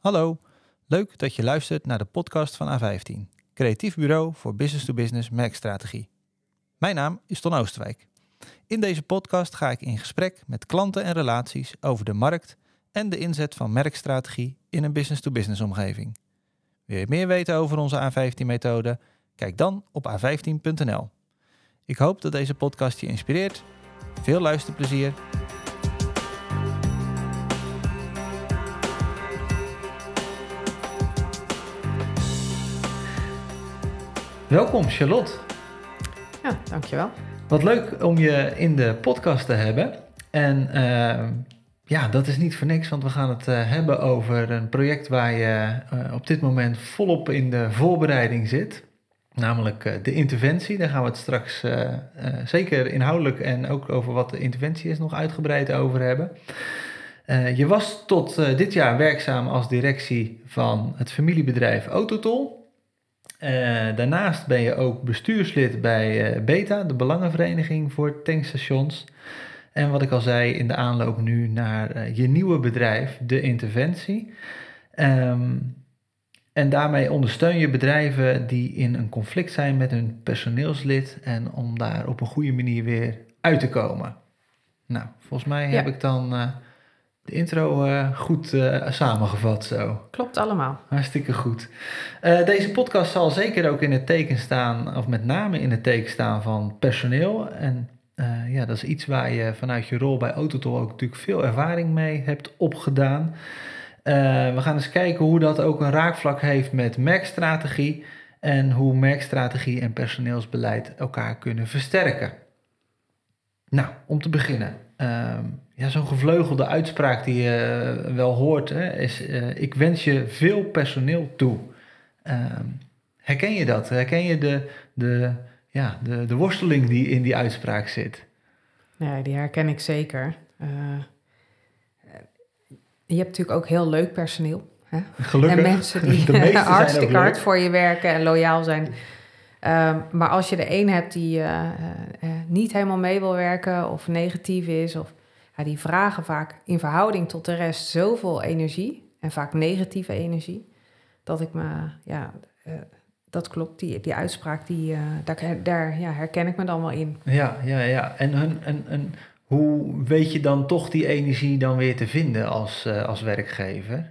Hallo, leuk dat je luistert naar de podcast van A15, creatief bureau voor business-to-business merkstrategie. Mijn naam is Ton Oosterwijk. In deze podcast ga ik in gesprek met klanten en relaties over de markt en de inzet van merkstrategie in een business-to-business omgeving. Wil je meer weten over onze A15-methode? Kijk dan op a15.nl. Ik hoop dat deze podcast je inspireert. Veel luisterplezier Welkom Charlotte. Ja, dankjewel. Wat leuk om je in de podcast te hebben. En uh, ja, dat is niet voor niks, want we gaan het uh, hebben over een project waar je uh, op dit moment volop in de voorbereiding zit. Namelijk de interventie. Daar gaan we het straks zeker inhoudelijk en ook over wat de interventie is nog uitgebreid over hebben. je was tot dit jaar werkzaam als directie van het familiebedrijf Autotol. Uh, daarnaast ben je ook bestuurslid bij uh, Beta, de Belangenvereniging voor Tankstations. En wat ik al zei, in de aanloop nu naar uh, je nieuwe bedrijf, De Interventie. Um, en daarmee ondersteun je bedrijven die in een conflict zijn met hun personeelslid en om daar op een goede manier weer uit te komen. Nou, volgens mij ja. heb ik dan de intro uh, goed uh, samengevat zo. Klopt allemaal. Hartstikke goed. Uh, deze podcast zal zeker ook in het teken staan, of met name in het teken staan van personeel. En ja, dat is iets waar je vanuit je rol bij Autotol ook natuurlijk veel ervaring mee hebt opgedaan. we gaan eens kijken hoe dat ook een raakvlak heeft met merkstrategie en hoe merkstrategie en personeelsbeleid elkaar kunnen versterken. Nou, om te beginnen. Ehm, ja, zo'n gevleugelde uitspraak die je eh, wel hoort, hè, is: uh, Ik wens je veel personeel toe. Uh, herken je dat? Herken je de, de, ja, de, de worsteling die in die uitspraak zit? Ja, die herken ik zeker. Uh, je hebt natuurlijk ook heel leuk personeel. Hè? Gelukkig. En mensen die hartstikke hard voor je werken en loyaal zijn. Um, maar als je de een hebt die uh, uh, niet helemaal mee wil werken of negatief is, of die vragen vaak in verhouding tot de rest zoveel energie en vaak negatieve energie, dat ik me, ja, uh, dat klopt, die, die uitspraak, die, uh, daar, daar ja, herken ik me dan wel in. Ja, ja, ja. En, en, en, en hoe weet je dan toch die energie dan weer te vinden als, uh, als werkgever?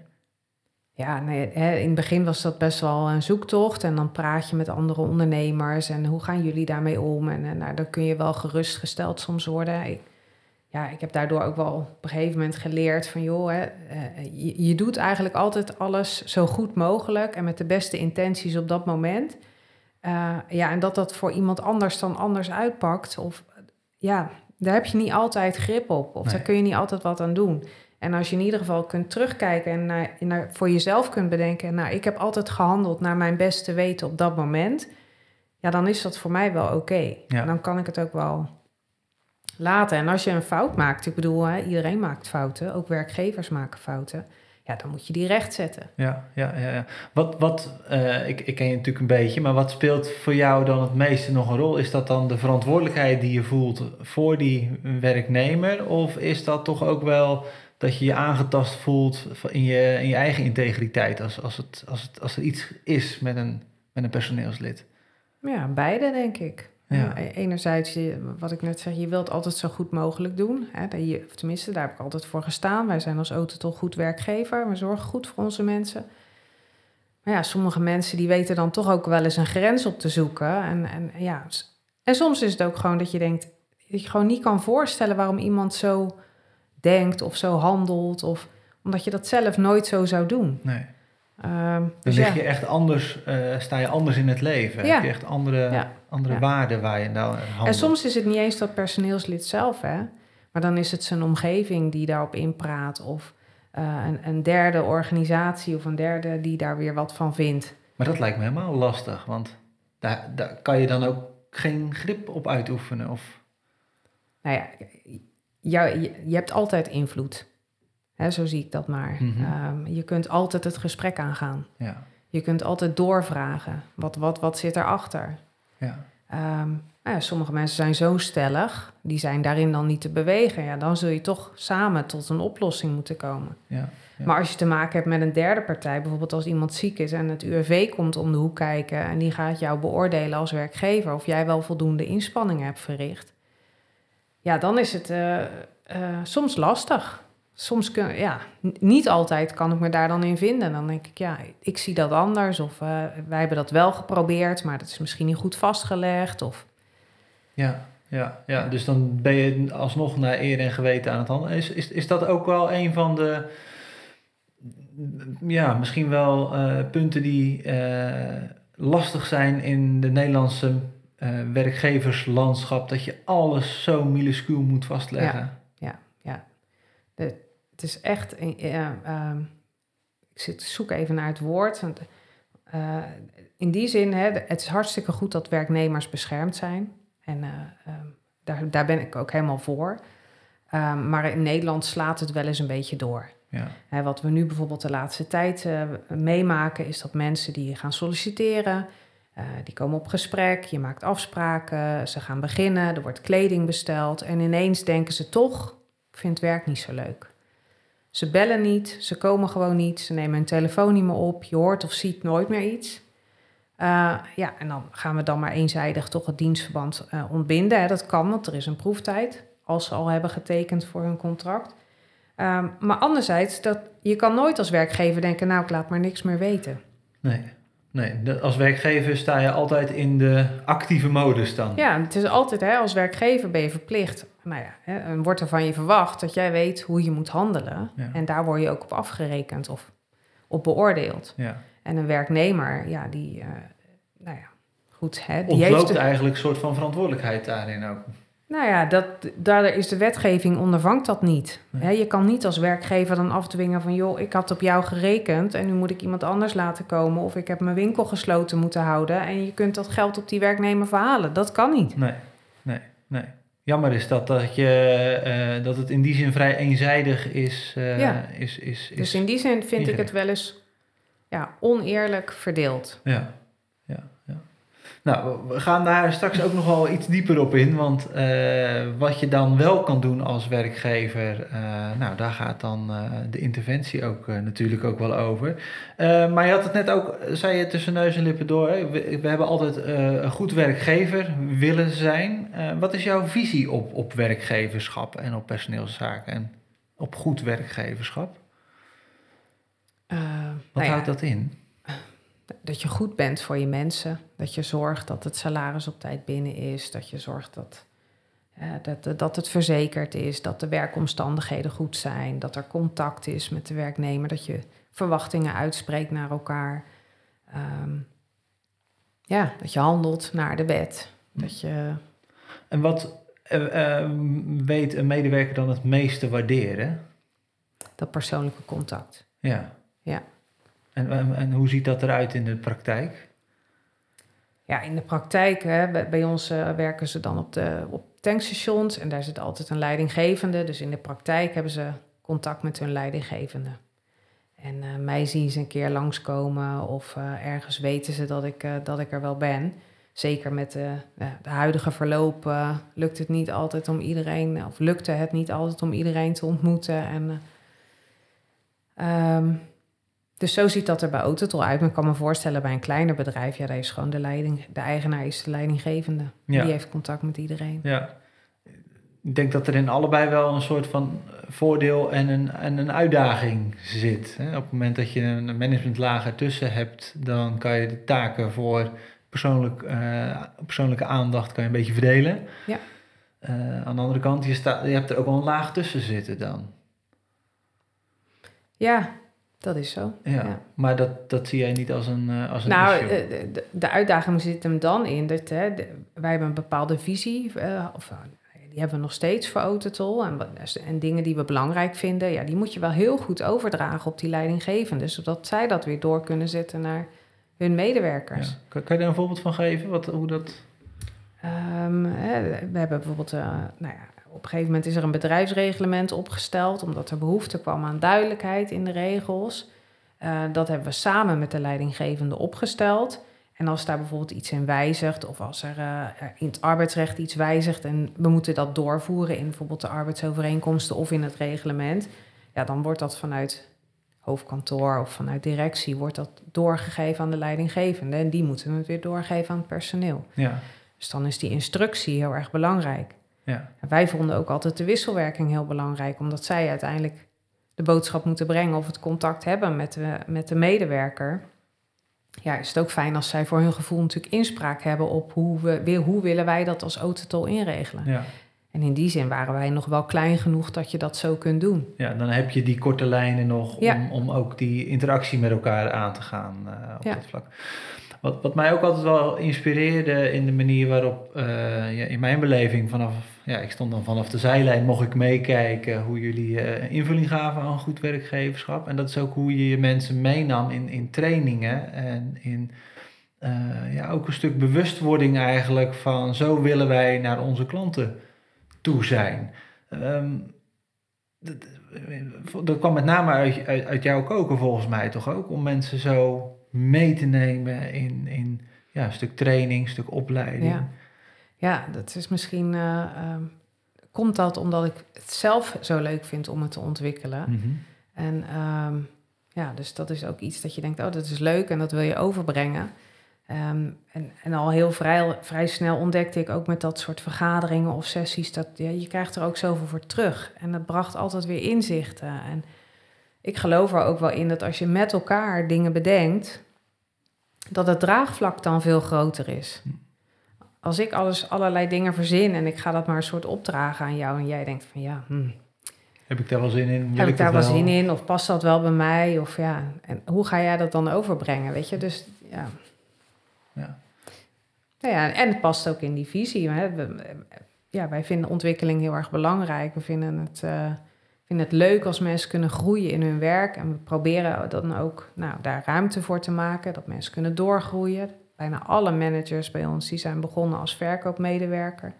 Ja, nee, hè, in het begin was dat best wel een zoektocht. En dan praat je met andere ondernemers. En hoe gaan jullie daarmee om? En, en nou, dan kun je wel gerustgesteld soms worden. Ik, ja, ik heb daardoor ook wel op een gegeven moment geleerd van joh, hè, uh, je, je, doet eigenlijk altijd alles zo goed mogelijk en met de beste intenties op dat moment. Uh, ja, en dat dat voor iemand anders dan anders uitpakt. Of ja, daar heb je niet altijd grip op. Of nee. daar kun je niet altijd wat aan doen. En als je in ieder geval kunt terugkijken en naar, naar, voor jezelf kunt bedenken, nou, ik heb altijd gehandeld naar mijn beste weten op dat moment. Ja, dan is dat voor mij wel oké. Okay. Ja. Dan kan ik het ook wel laten. En als je een fout maakt, ik bedoel, hè, iedereen maakt fouten, ook werkgevers maken fouten. Ja, dan moet je die rechtzetten. Ja, ja, ja. ja. Wat, wat uh, ik, ik ken je natuurlijk een beetje, maar wat speelt voor jou dan het meeste nog een rol? Is dat dan de verantwoordelijkheid die je voelt voor die werknemer? Of is dat toch ook wel dat je je aangetast voelt in je, in je eigen integriteit als, als, het, als, het, als er iets is met een, met een personeelslid? Ja, beide denk ik. Ja. Enerzijds, wat ik net zeg, je wilt altijd zo goed mogelijk doen. Hè, je, of tenminste, daar heb ik altijd voor gestaan. Wij zijn als Autotol goed werkgever. We zorgen goed voor onze mensen. Maar ja, sommige mensen die weten dan toch ook wel eens een grens op te zoeken. En, en, ja, en soms is het ook gewoon dat je denkt, dat je gewoon niet kan voorstellen waarom iemand zo denkt of zo handelt. Of omdat je dat zelf nooit zo zou doen. Nee. Um, dus lig je echt anders, uh, sta je anders in het leven. Ja. Heb je echt andere, ja. Andere ja. waarden waar je nou handelt. En soms is het niet eens dat personeelslid zelf, hè. Maar dan is het zijn omgeving die daarop inpraat. Of uh, een, een, derde organisatie of een derde die daar weer wat van vindt. Maar dat lijkt me helemaal lastig. Want daar, daar kan je dan ook geen grip op uitoefenen. Of... Nou ja, jou, je, je hebt altijd invloed. Hè, zo zie ik dat maar. Mm -hmm. um, je kunt altijd het gesprek aangaan. Ja. Je kunt altijd doorvragen. Wat, wat, wat zit erachter? Ja. Um, Nou ja, sommige mensen zijn zo stellig, die zijn daarin dan niet te bewegen. Ja, dan zul je toch samen tot een oplossing moeten komen. Ja, ja. Maar als je te maken hebt met een derde partij, bijvoorbeeld als iemand ziek is en het UWV komt om de hoek kijken en die gaat jou beoordelen als werkgever of jij wel voldoende inspanning hebt verricht, ja, dan is het eh, eh, soms lastig. Soms kun, ja, niet altijd kan ik me daar dan in vinden. Dan denk ik, ja, ik zie dat anders. Of eh, wij hebben dat wel geprobeerd, maar dat is misschien niet goed vastgelegd. Of Ja, ja, ja, dus dan ben je alsnog naar eer en geweten aan het handelen. Is, is, is dat ook wel een van de, ja, misschien wel eh, punten die eh, lastig zijn in de Nederlandse werkgeverslandschap, dat je alles zo minuscuul moet vastleggen? Het is echt. een- ja, ehm, ik zit, zoek even naar het woord. Want, eh, in die zin, hè, het is hartstikke goed dat werknemers beschermd zijn. En eh, ehm, daar, daar ben ik ook helemaal voor. Ehm, maar in Nederland slaat het wel eens een beetje door. Ja, Hè, wat we nu bijvoorbeeld de laatste tijd eh, meemaken, is dat mensen die gaan solliciteren, eh, die komen op gesprek, je maakt afspraken, ze gaan beginnen, er wordt kleding besteld en ineens denken ze toch, ik vind het werk niet zo leuk. Ze bellen niet, ze komen gewoon niet, ze nemen hun telefoon niet meer op, je hoort of ziet nooit meer iets. Eh, ja, en dan gaan we dan maar eenzijdig toch het dienstverband eh, ontbinden. Hè. Dat kan, want er is een proeftijd, als ze al hebben getekend voor hun contract. Ehm, maar anderzijds, dat, je kan nooit als werkgever denken, nou, ik laat maar niks meer weten. nee. Nee, als werkgever sta je altijd in de actieve modus dan. Ja, het is altijd, hè, als werkgever ben je verplicht, nou ja, hè, wordt er van je verwacht dat jij weet hoe je moet handelen. Ja. En daar word je ook op afgerekend of op beoordeeld. Ja. En een werknemer, ja, die, eh, nou ja, goed, hè, die Ontloopt heeft... de- eigenlijk een soort van verantwoordelijkheid daarin ook. Nou ja, dat, daar is de wetgeving ondervangt dat niet. Nee. Je kan niet als werkgever dan afdwingen van... joh, ik had op jou gerekend en nu moet ik iemand anders laten komen... of ik heb mijn winkel gesloten moeten houden... en je kunt dat geld op die werknemer verhalen. Dat kan niet. Nee, nee, nee. Jammer is dat, dat, je, eh, dat het in die zin vrij eenzijdig is. eh, Ja. is, is, is Dus in die zin vind ik het wel eens ja, oneerlijk verdeeld. Ja. Nou, we gaan daar straks ook nog wel iets dieper op in. Want eh, wat je dan wel kan doen als werkgever, eh, nou, daar gaat dan eh, de interventie ook natuurlijk ook wel over. Maar je had het net ook, zei je tussen neus en lippen door, hè? We, we hebben altijd een goed werkgever willen zijn. Wat is jouw visie op, op werkgeverschap en op personeelszaken en op goed werkgeverschap? Wat nou ja, houdt dat in? Dat je goed bent voor je mensen. Dat je zorgt dat het salaris op tijd binnen is. Dat je zorgt dat, eh, dat, dat het verzekerd is. Dat de werkomstandigheden goed zijn. Dat er contact is met de werknemer. Dat je verwachtingen uitspreekt naar elkaar. Ehm, ja, dat je handelt naar de wet. Dat je, En wat eh, eh, weet een medewerker dan het meeste waarderen? dat persoonlijke contact. Ja. Ja. En, en, hoe ziet dat eruit in de praktijk? Ja, in de praktijk, hè, bij, ons eh, werken ze dan op, de, op tankstations en daar zit altijd een leidinggevende. Dus in de praktijk hebben ze contact met hun leidinggevende. En eh, mij zien ze een keer langskomen of eh, ergens weten ze dat ik, dat ik er wel ben. Zeker met de, de huidige verloop lukt het niet altijd om iedereen, of lukte het niet altijd om iedereen te ontmoeten. En, eh, ehm, dus zo ziet dat er bij Autotol uit. Maar ik kan me voorstellen bij een kleiner bedrijf, ja, daar is gewoon de leiding, de eigenaar is de leidinggevende. Ja. Die heeft contact met iedereen. Ja. Ik denk dat er in allebei wel een soort van voordeel en een, en een uitdaging zit. Op het moment dat je een managementlaag ertussen hebt, dan kan je de taken voor persoonlijk, eh, persoonlijke aandacht kan je een beetje verdelen. Ja. Eh, aan de andere kant, je, sta, je hebt er ook wel een laag tussen zitten dan. Ja, dat is zo. Ja, Ja. maar dat, dat zie jij niet als een, eh, als een Nou, issue. eh, de, de, uitdaging zit hem dan in dat hè, de- wij hebben een bepaalde visie, eh, of die hebben we nog steeds voor Autotol. En, wat- en dingen die we belangrijk vinden, ja, die moet je wel heel goed overdragen op die leidinggevende, zodat zij dat weer door kunnen zetten naar hun medewerkers. Ja. Kan, kan je daar een voorbeeld van geven? Wat, hoe dat... Ehm, we hebben bijvoorbeeld, eh, nou ja, op een gegeven moment is er een bedrijfsreglement opgesteld, omdat er behoefte kwam aan duidelijkheid in de regels. Eh, dat hebben we samen met de leidinggevende opgesteld. En als daar bijvoorbeeld iets in wijzigt, of als er uh, in het arbeidsrecht iets wijzigt en we moeten dat doorvoeren in bijvoorbeeld de arbeidsovereenkomsten of in het reglement, ja, dan wordt dat vanuit hoofdkantoor of vanuit directie wordt dat doorgegeven aan de leidinggevende. En die moeten het weer doorgeven aan het personeel. Ja. Dus dan is die instructie heel erg belangrijk. Ja. En wij vonden ook altijd de wisselwerking heel belangrijk, omdat zij uiteindelijk de boodschap moeten brengen of het contact hebben met de, met de medewerker. Ja, is het ook fijn als zij voor hun gevoel natuurlijk inspraak hebben op hoe, we, hoe willen wij dat als autotol inregelen. Ja. En in die zin waren wij nog wel klein genoeg dat je dat zo kunt doen. ja, dan heb je die korte lijnen nog Ja. om, om ook die interactie met elkaar aan te gaan eh, op Ja. dat vlak. Wat, wat mij ook altijd wel inspireerde in de manier waarop, eh, ja, in mijn beleving, vanaf, ja, ik stond dan vanaf de zijlijn, mocht ik meekijken hoe jullie eh, invulling gaven aan goed werkgeverschap. En dat is ook hoe je je mensen meenam in, in trainingen en in eh, ja, ook een stuk bewustwording eigenlijk van zo willen wij naar onze klanten toe zijn. Ehm, dat, kwam met name uit, uit, uit jouw koken volgens mij toch ook, om mensen zo mee te nemen in, in ja, een stuk training, een stuk opleiding. Ja. Ja, dat is misschien. eh, ehm, komt dat omdat ik het zelf zo leuk vind om het te ontwikkelen. Mhm. En ehm, ja, dus dat is ook iets dat je denkt, oh, dat is leuk en dat wil je overbrengen. Ehm, en, en al heel vrij, vrij snel ontdekte ik ook met dat soort vergaderingen of sessies, dat ja, je krijgt er ook zoveel voor terug. En dat bracht altijd weer inzichten. En ik geloof er ook wel in dat als je met elkaar dingen bedenkt, dat het draagvlak dan veel groter is. Als ik alles, allerlei dingen verzin en ik ga dat maar een soort opdragen aan jou en jij denkt van ja, hmm, Heb ik daar wel zin in? Wil heb ik daar wel zin in? Of past dat wel bij mij? Of ja, en hoe ga jij dat dan overbrengen? Weet je, dus ja. Ja. Nou ja, en het past ook in die visie. Hè. We- ja, wij vinden ontwikkeling heel erg belangrijk. We vinden het, eh, vinden het leuk als mensen kunnen groeien in hun werk. En we proberen dan ook nou, daar ruimte voor te maken, dat mensen kunnen doorgroeien. Bijna alle managers bij ons die zijn begonnen als verkoopmedewerker.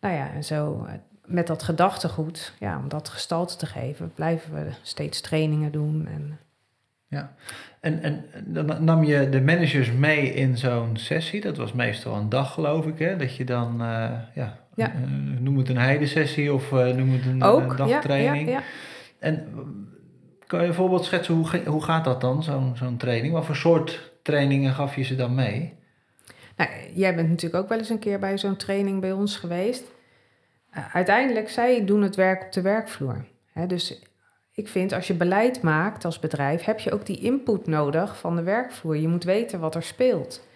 Nou ja, en zo eh, met dat gedachtegoed, ja, om dat gestalte te geven, blijven we steeds trainingen doen. En, En, en dan nam je de managers mee in zo'n sessie. Dat was meestal een dag, geloof ik. Hè? Dat je dan, eh, ja, Ja. eh, noem het een heidesessie of eh, noem het een, ook, een ja, dagtraining. ja, ja. En eh, kan je een voorbeeld schetsen, hoe, hoe gaat dat dan, zo'n zo'n training? Wat voor soort trainingen gaf je ze dan mee? Nou, jij bent natuurlijk ook wel eens een keer bij zo'n training bij ons geweest. Uh, uiteindelijk, zij doen het werk op de werkvloer. Hè, dus ik vind, als je beleid maakt als bedrijf, heb je ook die input nodig van de werkvloer. Je moet weten wat er speelt.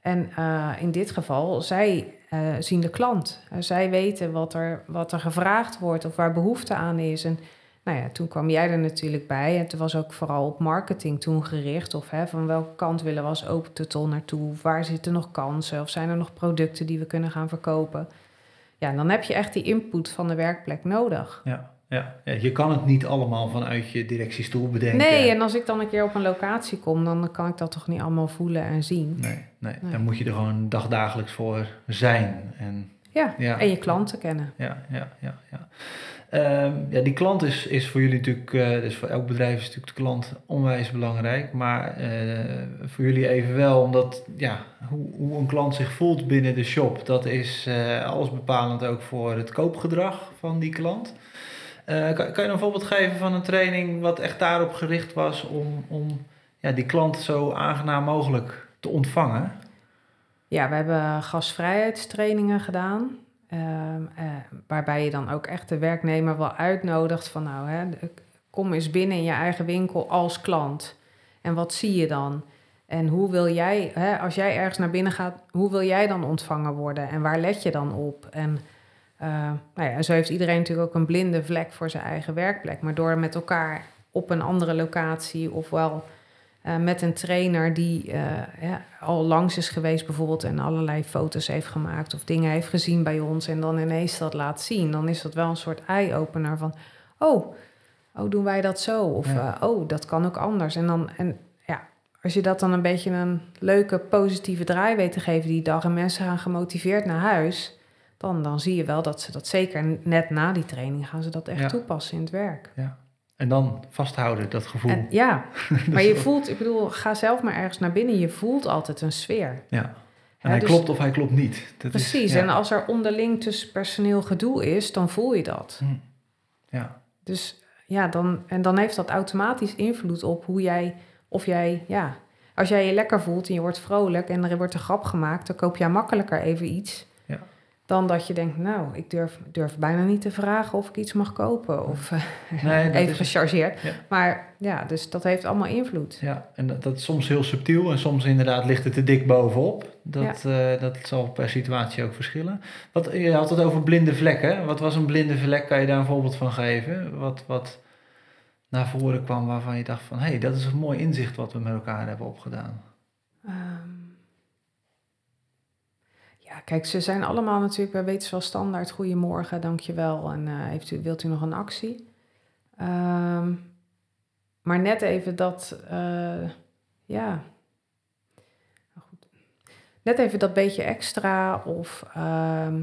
En uh, in dit geval, zij uh, zien de klant. Uh, zij weten wat er, wat er gevraagd wordt of waar behoefte aan is. En nou ja, toen kwam jij er natuurlijk bij. En het was ook vooral op marketing toen gericht. Of hè, van welke kant willen we als open tutel naartoe? Waar zitten nog kansen? Of zijn er nog producten die we kunnen gaan verkopen? Ja, dan heb je echt die input van de werkplek nodig. Ja, ja. ja je kan het niet allemaal vanuit je directiestoel bedenken. Nee, en als ik dan een keer op een locatie kom, dan kan ik dat toch niet allemaal voelen en zien. Nee, nee. Nee. dan moet je er gewoon dagdagelijks voor zijn. En, Ja, Ja. en je klanten kennen. ja, ja, ja, ja. Ehm, ja, die klant is, is voor jullie natuurlijk, eh, dus voor elk bedrijf is natuurlijk de klant onwijs belangrijk. Maar eh, voor jullie evenwel, omdat ja, hoe, hoe een klant zich voelt binnen de shop, dat is eh, alles bepalend ook voor het koopgedrag van die klant. Eh, kan, je een voorbeeld geven van een training wat echt daarop gericht was om, om ja, die klant zo aangenaam mogelijk te ontvangen? Ja, we hebben gastvrijheidstrainingen gedaan. ehm, eh, waarbij je dan ook echt de werknemer wel uitnodigt van nou, hè, kom eens binnen in je eigen winkel als klant. En wat zie je dan? En hoe wil jij, hè, als jij ergens naar binnen gaat, hoe wil jij dan ontvangen worden? En waar let je dan op? En eh, nou ja, zo heeft iedereen natuurlijk ook een blinde vlek voor zijn eigen werkplek. Maar door met elkaar op een andere locatie of wel eh, met een trainer die eh, ja, al langs is geweest bijvoorbeeld en allerlei foto's heeft gemaakt of dingen heeft gezien bij ons en dan ineens dat laat zien, dan is dat wel een soort eye-opener van, oh, oh doen wij dat zo? Of Ja. oh, dat kan ook anders. En dan, en ja, als je dat dan een beetje een leuke positieve draai weet te geven die dag en mensen gaan gemotiveerd naar huis, dan, dan zie je wel dat ze dat zeker net na die training gaan ze dat echt Ja. toepassen in het werk. En dan vasthouden, dat gevoel. En, ja, maar je voelt, ik bedoel, ga zelf maar ergens naar binnen. Je voelt altijd een sfeer. Ja. En Ja, hij dus- klopt of hij klopt niet. Dat is- Precies, ja. en als er onderling tussen personeel gedoe is, dan voel je dat. Hm. Ja, Dus ja, dan, en dan heeft dat automatisch invloed op hoe jij, of jij, ja, als jij je lekker voelt en je wordt vrolijk en er wordt een grap gemaakt, dan koop jij makkelijker even iets. Dan dat je denkt, nou, ik durf, durf bijna niet te vragen of ik iets mag kopen. Of eh, Nee, even gechargeerd. Ja. Maar ja, dus dat heeft allemaal invloed. ja. en dat, dat is soms heel subtiel en soms inderdaad ligt het te dik bovenop. Dat, eh, dat zal per situatie ook verschillen. Wat, je had het over blinde vlekken. Wat was een blinde vlek? Kan je daar een voorbeeld van geven? Wat, wat naar voren kwam waarvan je dacht van... hé, hey, dat is een mooi inzicht wat we met elkaar hebben opgedaan. Ehm, ja, kijk, ze zijn allemaal natuurlijk bij Wetenschap Standaard. Goedemorgen, dankjewel. En eh, heeft u, wilt u nog een actie? Ehm, maar net even dat, eh, ja. Nou goed. Net even dat beetje extra of ehm,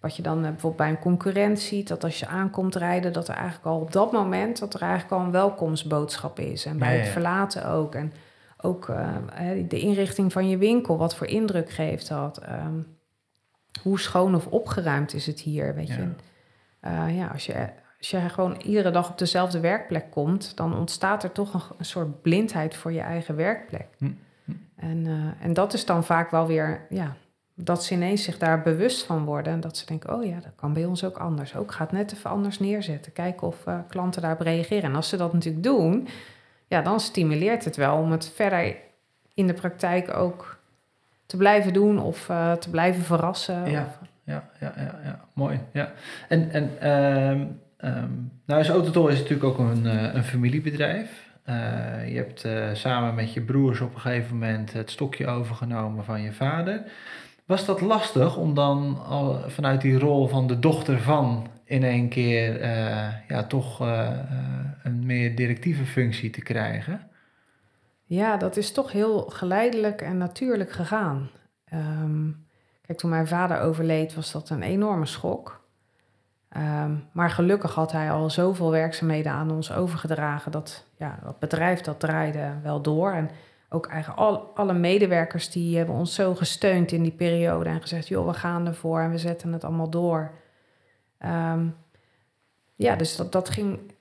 wat je dan eh, bijvoorbeeld bij een concurrent ziet, dat als je aankomt rijden, dat er eigenlijk al op dat moment, dat er eigenlijk al een welkomstboodschap is. En bij Ja, ja, het verlaten ook. En ook de inrichting van je winkel, wat voor indruk geeft dat? Ehm, hoe schoon of opgeruimd is het hier, weet Ja. je? Eh, ja, als je, als je gewoon iedere dag op dezelfde werkplek komt, dan ontstaat er toch een, een soort blindheid voor je eigen werkplek. Hm, hm. En, eh, en dat is dan vaak wel weer, ja, dat ze ineens zich daar bewust van worden en dat ze denken, oh ja, dat kan bij ons ook anders. Ook gaat net even anders neerzetten, kijken of eh, klanten daarop reageren. En als ze dat natuurlijk doen, ja, dan stimuleert het wel om het verder in de praktijk ook te blijven doen of eh, te blijven verrassen. Ja. Of, Ja, ja, ja, ja. mooi. Ja. En, en ehm nou is Autotol is natuurlijk ook een, eh, een familiebedrijf. Eh, je hebt eh, samen met je broers op een gegeven moment het stokje overgenomen van je vader. Was dat lastig om dan al vanuit die rol van de dochter van in één keer eh, ja, toch eh, eh, een meer directieve functie te krijgen? Ja, dat is toch heel geleidelijk en natuurlijk gegaan. Ehm, kijk, toen mijn vader overleed, was dat een enorme schok. Ehm, maar gelukkig had hij al zoveel werkzaamheden aan ons overgedragen dat ja, dat bedrijf dat draaide wel door. En ook eigenlijk al, alle medewerkers die hebben ons zo gesteund in die periode en gezegd, joh, we gaan ervoor en we zetten het allemaal door. Ehm, ja, dus dat, dat ging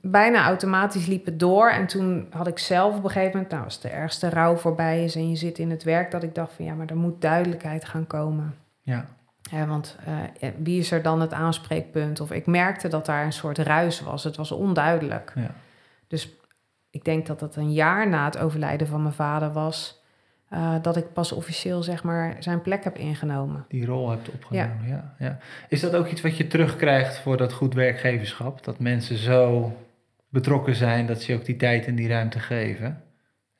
bijna automatisch liep het door. En toen had ik zelf op een gegeven moment, nou, als de ergste rouw voorbij is en je zit in het werk, dat ik dacht van ja, maar er moet duidelijkheid gaan komen. Ja, Ja, want eh, wie is er dan het aanspreekpunt? Of ik merkte dat daar een soort ruis was. Het was onduidelijk. ja. Dus ik denk dat het een jaar na het overlijden van mijn vader was, eh, dat ik pas officieel zeg maar zijn plek heb ingenomen. die rol hebt opgenomen. Ja. Ja, Is dat ook iets wat je terugkrijgt voor dat goed werkgeverschap? Dat mensen zo betrokken zijn dat ze ook die tijd en die ruimte geven?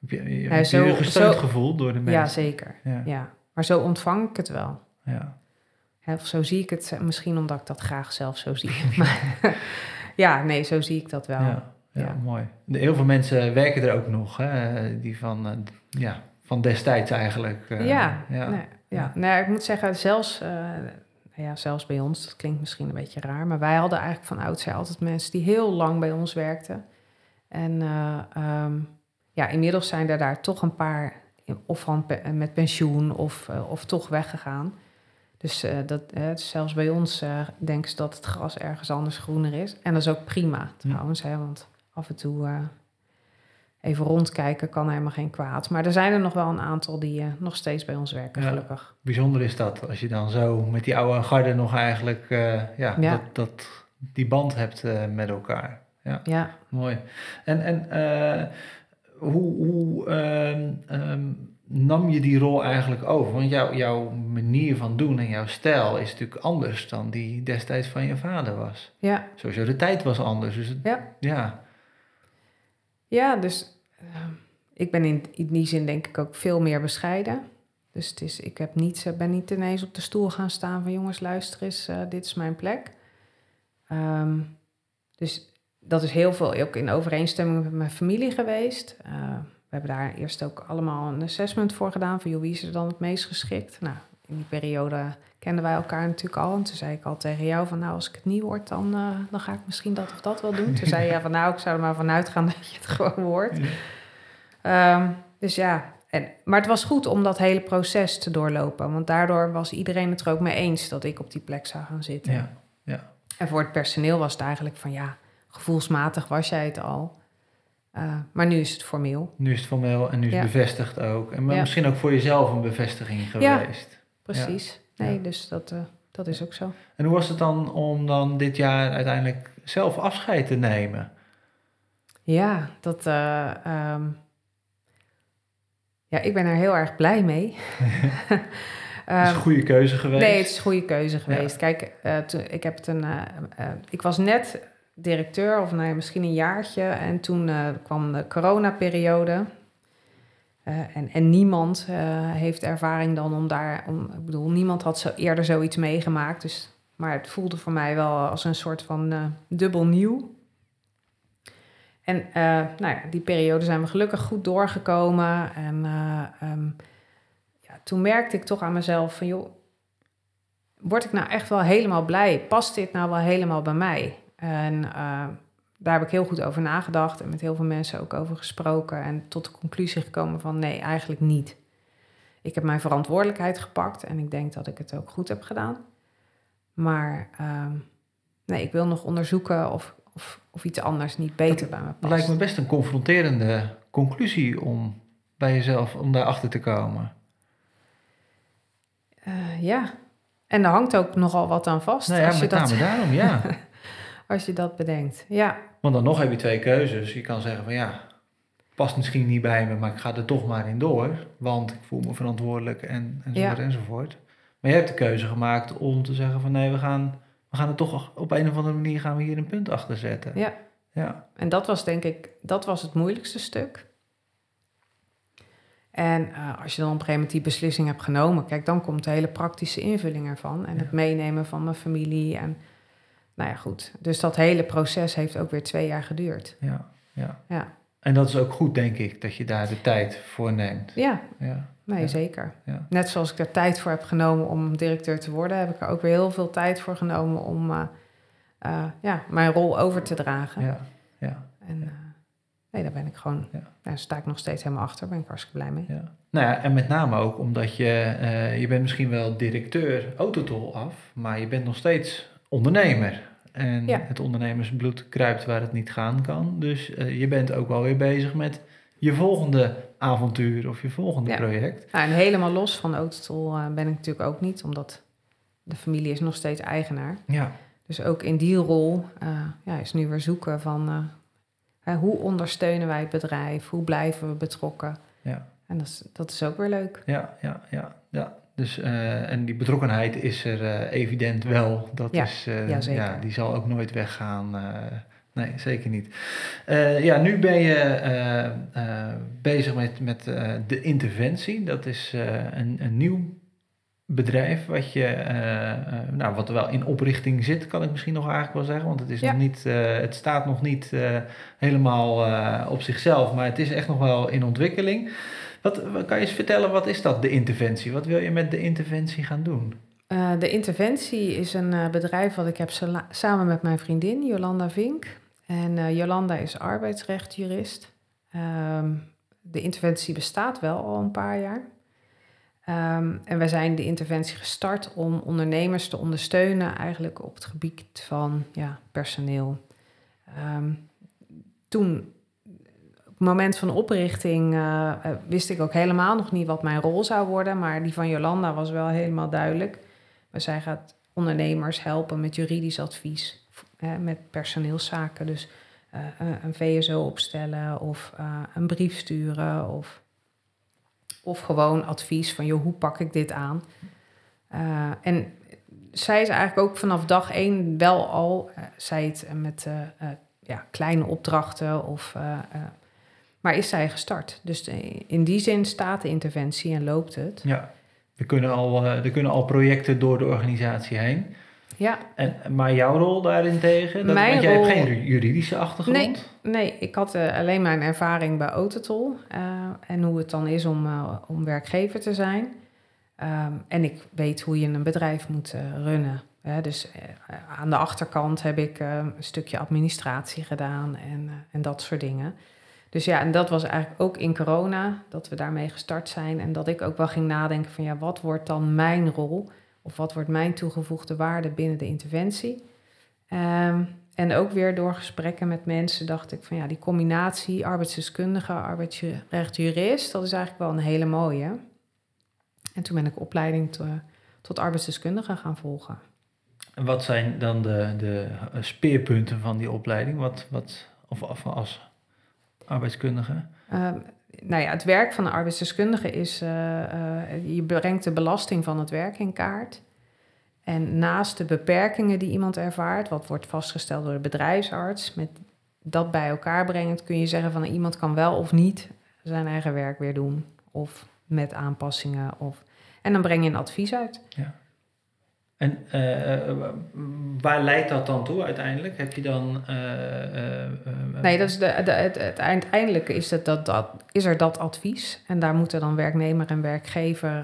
Heb je, je, je zo- je gesteund zo- gevoeld door de Ja, mensen? zeker. Ja, Ja. Maar zo ontvang ik het wel. ja. Of zo zie ik het, eh, misschien omdat ik dat graag zelf zo zie. Maar ja, nee, zo zie ik dat wel. ja, ja, Ja. mooi. Heel veel mensen werken er ook nog, hè? die van, eh, ja, van destijds eigenlijk. eh, ja, ja. Nee, ja. Nee, ik moet zeggen, zelfs, eh, nou ja, zelfs bij ons, dat klinkt misschien een beetje raar, maar wij hadden eigenlijk van oudsher altijd mensen die heel lang bij ons werkten. En eh, ehm, ja, inmiddels zijn er daar toch een paar, of van met pensioen of, of toch weggegaan. Dus dat, zelfs bij ons denken ze dat het gras ergens anders groener is. En dat is ook prima trouwens, hè, want af en toe even rondkijken kan helemaal geen kwaad. Maar er zijn er nog wel een aantal die eh, nog steeds bij ons werken, Ja. gelukkig. Bijzonder is dat, als je dan zo met die oude garde nog eigenlijk eh, ja, Ja. Dat, dat, die band hebt eh, met elkaar. Ja. Ja, Mooi. En, en hoe, hoe ehm, ehm, nam je die rol eigenlijk over? Want jouw jouw manier van doen en jouw stijl is natuurlijk anders dan die destijds van je vader was. ja, Sowieso de tijd was anders. Dus het- ja. ja. Ja, dus eh, ik ben in, die zin denk ik ook veel meer bescheiden. Dus het is, ik heb niet, eh, ben niet ineens op de stoel gaan staan van jongens, luister eens, eh, dit is mijn plek. Ehm, dus dat is heel veel ook in overeenstemming met mijn familie geweest. Eh, we hebben daar eerst ook allemaal een assessment voor gedaan van wie is er dan het meest geschikt? Nou, in die periode kenden wij elkaar natuurlijk al. En toen zei ik al tegen jou van nou, als ik het niet word, dan, eh, dan ga ik misschien dat of dat wel doen. Toen zei je van nou, ik zou er maar vanuit gaan dat je het gewoon wordt. Ehm, dus ja, en, maar het was goed om dat hele proces te doorlopen. Want daardoor was iedereen het er ook mee eens dat ik op die plek zou gaan zitten. Ja, ja. En voor het personeel was het eigenlijk van ja, gevoelsmatig was jij het al. Uh, maar nu is het formeel. Nu is het formeel en nu is het bevestigd ook. En maar misschien ook voor jezelf een bevestiging Ja. geweest. Precies. Nee, Ja. dus dat, eh, dat is ook zo. En hoe was het dan om dan dit jaar uiteindelijk zelf afscheid te nemen? Ja, dat. eh, ehm, ja, ik ben er heel erg blij mee. Dat is Ehm, een goede keuze geweest. Nee, het is een goede keuze geweest. Kijk, eh, toen, ik heb het een. ik was net directeur, of nou ja, misschien een jaartje. En toen kwam de coronaperiode. Eh, en, en niemand eh, heeft ervaring dan om daar. Om, ik bedoel, niemand had zo eerder zoiets meegemaakt. Dus, maar het voelde voor mij wel als een soort van eh, dubbel nieuw. En nou ja, die periode zijn we gelukkig goed doorgekomen. En eh, ehm, ja, toen merkte ik toch aan mezelf van joh, word ik nou echt wel helemaal blij? Past dit nou wel helemaal bij mij? En daar heb ik heel goed over nagedacht en met heel veel mensen ook over gesproken en tot de conclusie gekomen van nee, eigenlijk niet. Ik heb mijn verantwoordelijkheid gepakt en ik denk dat ik het ook goed heb gedaan. Maar ehm, nee, ik wil nog onderzoeken of, of, of iets anders niet beter bij me Het past. lijkt me best een confronterende conclusie om bij jezelf, om daarachter te komen. Eh, ja, en er hangt ook nogal wat aan vast Nou ja, als, je met dat, name daarom, ja. als je dat bedenkt. Ja, Want dan nog heb je twee keuzes. Je kan zeggen van ja, past misschien niet bij me, maar ik ga er toch maar in door. Want ik voel me verantwoordelijk en, enzovoort Ja. enzovoort. Maar je hebt de keuze gemaakt om te zeggen van nee, we gaan, we gaan er toch op een of andere manier gaan we hier een punt achter zetten. Ja. Ja, En dat was denk ik, dat was het moeilijkste stuk. En eh, als je dan op een gegeven moment die beslissing hebt genomen, kijk, dan komt de hele praktische invulling ervan. En Ja. het meenemen van mijn familie. En nou ja, goed. Dus dat hele proces heeft ook weer twee jaar geduurd. ja, ja. Ja, En dat is ook goed, denk ik, dat je daar de tijd voor neemt. ja Ja, nee, Ja. zeker. ja. Net zoals ik er tijd voor heb genomen om directeur te worden, heb ik er ook weer heel veel tijd voor genomen om eh, eh, ja, mijn rol over te dragen. ja, ja. En eh, nee, daar ben ik gewoon, Ja. daar sta ik nog steeds helemaal achter, ben ik hartstikke blij mee. Ja. Nou ja, en met name ook omdat je, je bent misschien wel directeur autotol af, maar je bent nog steeds ondernemer. En Ja. het ondernemersbloed kruipt waar het niet gaan kan. Dus eh, je bent ook wel weer bezig met je volgende avontuur of je volgende Ja. project. Nou, en helemaal los van Autotol eh, ben ik natuurlijk ook niet, omdat de familie is nog steeds eigenaar. Ja, Dus ook in die rol eh, ja, is nu weer zoeken van hoe ondersteunen wij het bedrijf, hoe blijven we betrokken. ja, En dat is, dat is ook weer leuk. ja, ja, ja. ja. Dus, eh, en die betrokkenheid is er eh, evident wel. Dat Ja, is, eh, ja, die zal ook nooit weggaan. nee, zeker niet. Ja, nu ben je bezig met, met de interventie. Dat is een, een nieuw bedrijf wat, je, nou, wat er wel in oprichting zit, kan ik misschien nog eigenlijk wel zeggen. Want het, is Ja. nog niet, het staat nog niet helemaal op zichzelf, maar het is echt nog wel in ontwikkeling. Wat, kan je eens vertellen, wat is dat, de interventie? Wat wil je met de interventie gaan doen? Eh, de Interventie is een eh, bedrijf wat ik heb samen met mijn vriendin Jolanda Vink. En eh, Jolanda is arbeidsrechtjurist. Ehm, de interventie bestaat wel al een paar jaar. Ehm, en wij zijn de interventie gestart om ondernemers te ondersteunen, eigenlijk op het gebied van ja, personeel. Ehm, toen, moment van oprichting, eh, eh, wist ik ook helemaal nog niet wat mijn rol zou worden, maar die van Jolanda was wel helemaal duidelijk. Zij gaat ondernemers helpen met juridisch advies, eh, met personeelszaken. Dus eh, een- VSO opstellen of een brief sturen of, of gewoon advies van, joh, hoe pak ik dit aan? En zij is eigenlijk ook vanaf dag één wel al, zij het met ja, kleine opdrachten of... eh, maar is zij gestart. Dus de- in die zin staat de interventie en loopt het. Ja, er kunnen al, eh, er kunnen al projecten door de organisatie heen. Ja, En, maar jouw rol daarin tegen? Dat, Mijn want jij rol- hebt geen juridische achtergrond? Nee. Nee, ik had eh, alleen mijn ervaring bij Autotol eh, en hoe het dan is om, eh, om werkgever te zijn. Ehm, en ik weet hoe je een bedrijf moet runnen. Hè? Dus aan de achterkant heb ik een stukje administratie gedaan en, en dat soort dingen. Dus ja, en dat was eigenlijk ook in corona dat we daarmee gestart zijn. En dat ik ook wel ging nadenken van ja, wat wordt dan mijn rol? Of wat wordt mijn toegevoegde waarde binnen de interventie? Um, en ook weer door gesprekken met mensen dacht ik van ja, die combinatie arbeidsdeskundige, arbeidsrecht, jurist, dat is eigenlijk wel een hele mooie. En toen ben ik opleiding tot arbeidsdeskundige gaan volgen. En wat zijn dan de, de speerpunten van die opleiding? Wat, wat, of, of als arbeidskundige? Um, nou ja, het werk van de arbeidsdeskundige is, uh, uh, je brengt de belasting van het werk in kaart. En naast de beperkingen die iemand ervaart, wat wordt vastgesteld door de bedrijfsarts, met dat bij elkaar brengend kun je zeggen van iemand kan wel of niet zijn eigen werk weer doen. Of met aanpassingen. Of, en dan breng je een advies uit. Ja. En uh, waar leidt dat dan toe uiteindelijk? Heb je dan. Uh, nee, dat is de, de, het, het uiteindelijke is, het dat, dat, is er dat advies. En daar moeten dan werknemer en werkgever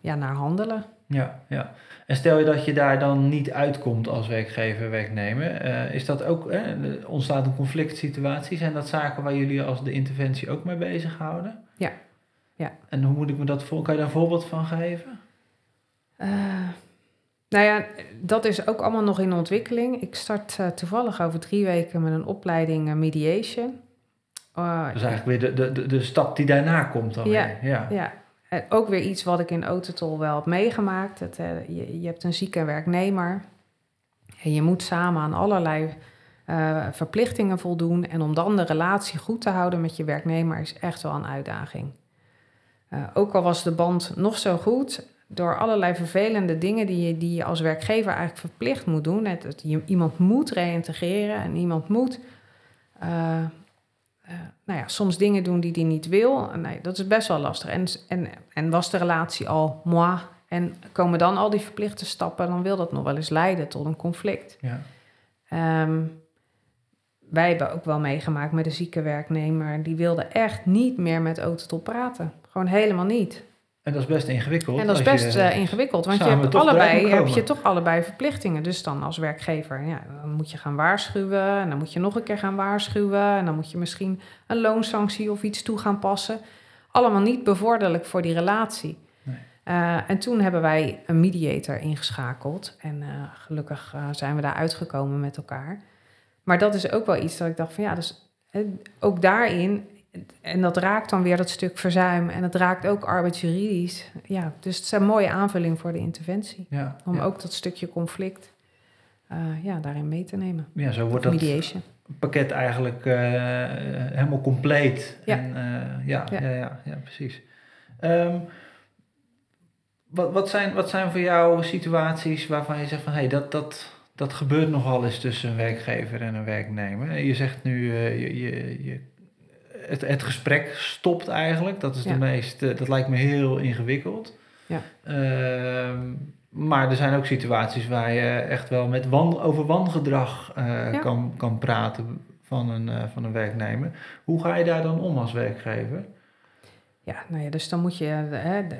ja, naar handelen. Ja, ja. En stel je dat je daar dan niet uitkomt als werkgever, werknemer, is dat ook, eh, ontstaat een conflict situatie? Zijn dat zaken waar jullie als de interventie ook mee bezighouden? Ja. ja. En hoe moet ik me dat voor? Kan je daar een voorbeeld van geven? Uh, nou ja, dat is ook allemaal nog in ontwikkeling. Ik start uh, toevallig over drie weken met een opleiding mediation. dus eigenlijk weer de, de, de, stap die daarna komt dan ja, weer. Ja, ja. Uh, ook weer iets wat ik in Autotol wel heb meegemaakt. Dat, uh, je, je, hebt een zieke werknemer. En je moet samen aan allerlei uh, verplichtingen voldoen. En om dan de relatie goed te houden met je werknemer is echt wel een uitdaging. ook al was de band nog zo goed, door allerlei vervelende dingen die je, die je als werkgever eigenlijk verplicht moet doen. Het, het, je, iemand moet reïntegreren en iemand moet uh, nou ja, soms dingen doen die hij niet wil. Nee, dat is best wel lastig. En, en, en was de relatie al moi en komen dan al die verplichte stappen, dan wil dat nog wel eens leiden tot een conflict. Ja. Um, wij hebben ook wel meegemaakt met een zieke werknemer. Die wilde echt niet meer met Autotop praten. Gewoon helemaal niet. En dat is best ingewikkeld. En dat is best uh, ingewikkeld, want je hebt allebei, heb je toch allebei verplichtingen. Dus dan als werkgever, ja, dan moet je gaan waarschuwen. En dan moet je nog een keer gaan waarschuwen. En dan moet je misschien een loonsanctie of iets toe gaan passen. Allemaal niet bevorderlijk voor die relatie. Nee. Uh, en toen hebben wij een mediator ingeschakeld. En uh, gelukkig zijn we daar uitgekomen met elkaar. Maar dat is ook wel iets dat ik dacht van ja, dus ook daarin en dat raakt dan weer dat stuk verzuim en het raakt ook arbeidsjuridisch. Ja, dus het is een mooie aanvulling voor de interventie. Ja, om ja. ook dat stukje conflict uh, ja, daarin mee te nemen. Ja, zo wordt Mediation. dat pakket eigenlijk uh, helemaal compleet. Ja. En, uh, ja, ja. Ja, ja, ja, precies. Um, wat, wat, zijn, wat zijn voor jou situaties waarvan je zegt van hé, hey, dat, dat, dat gebeurt nogal eens tussen een werkgever en een werknemer? Je zegt nu, je, je, je het, het gesprek stopt eigenlijk. Dat is Ja. de meest, eh, dat lijkt me heel ingewikkeld. Ja. Ehm, maar er zijn ook situaties waar je echt wel met wan, over wangedrag eh, Ja. kan, kan praten van een, eh, van een werknemer. Hoe ga je daar dan om als werkgever? Ja, nou ja, dus dan moet je, hè, de,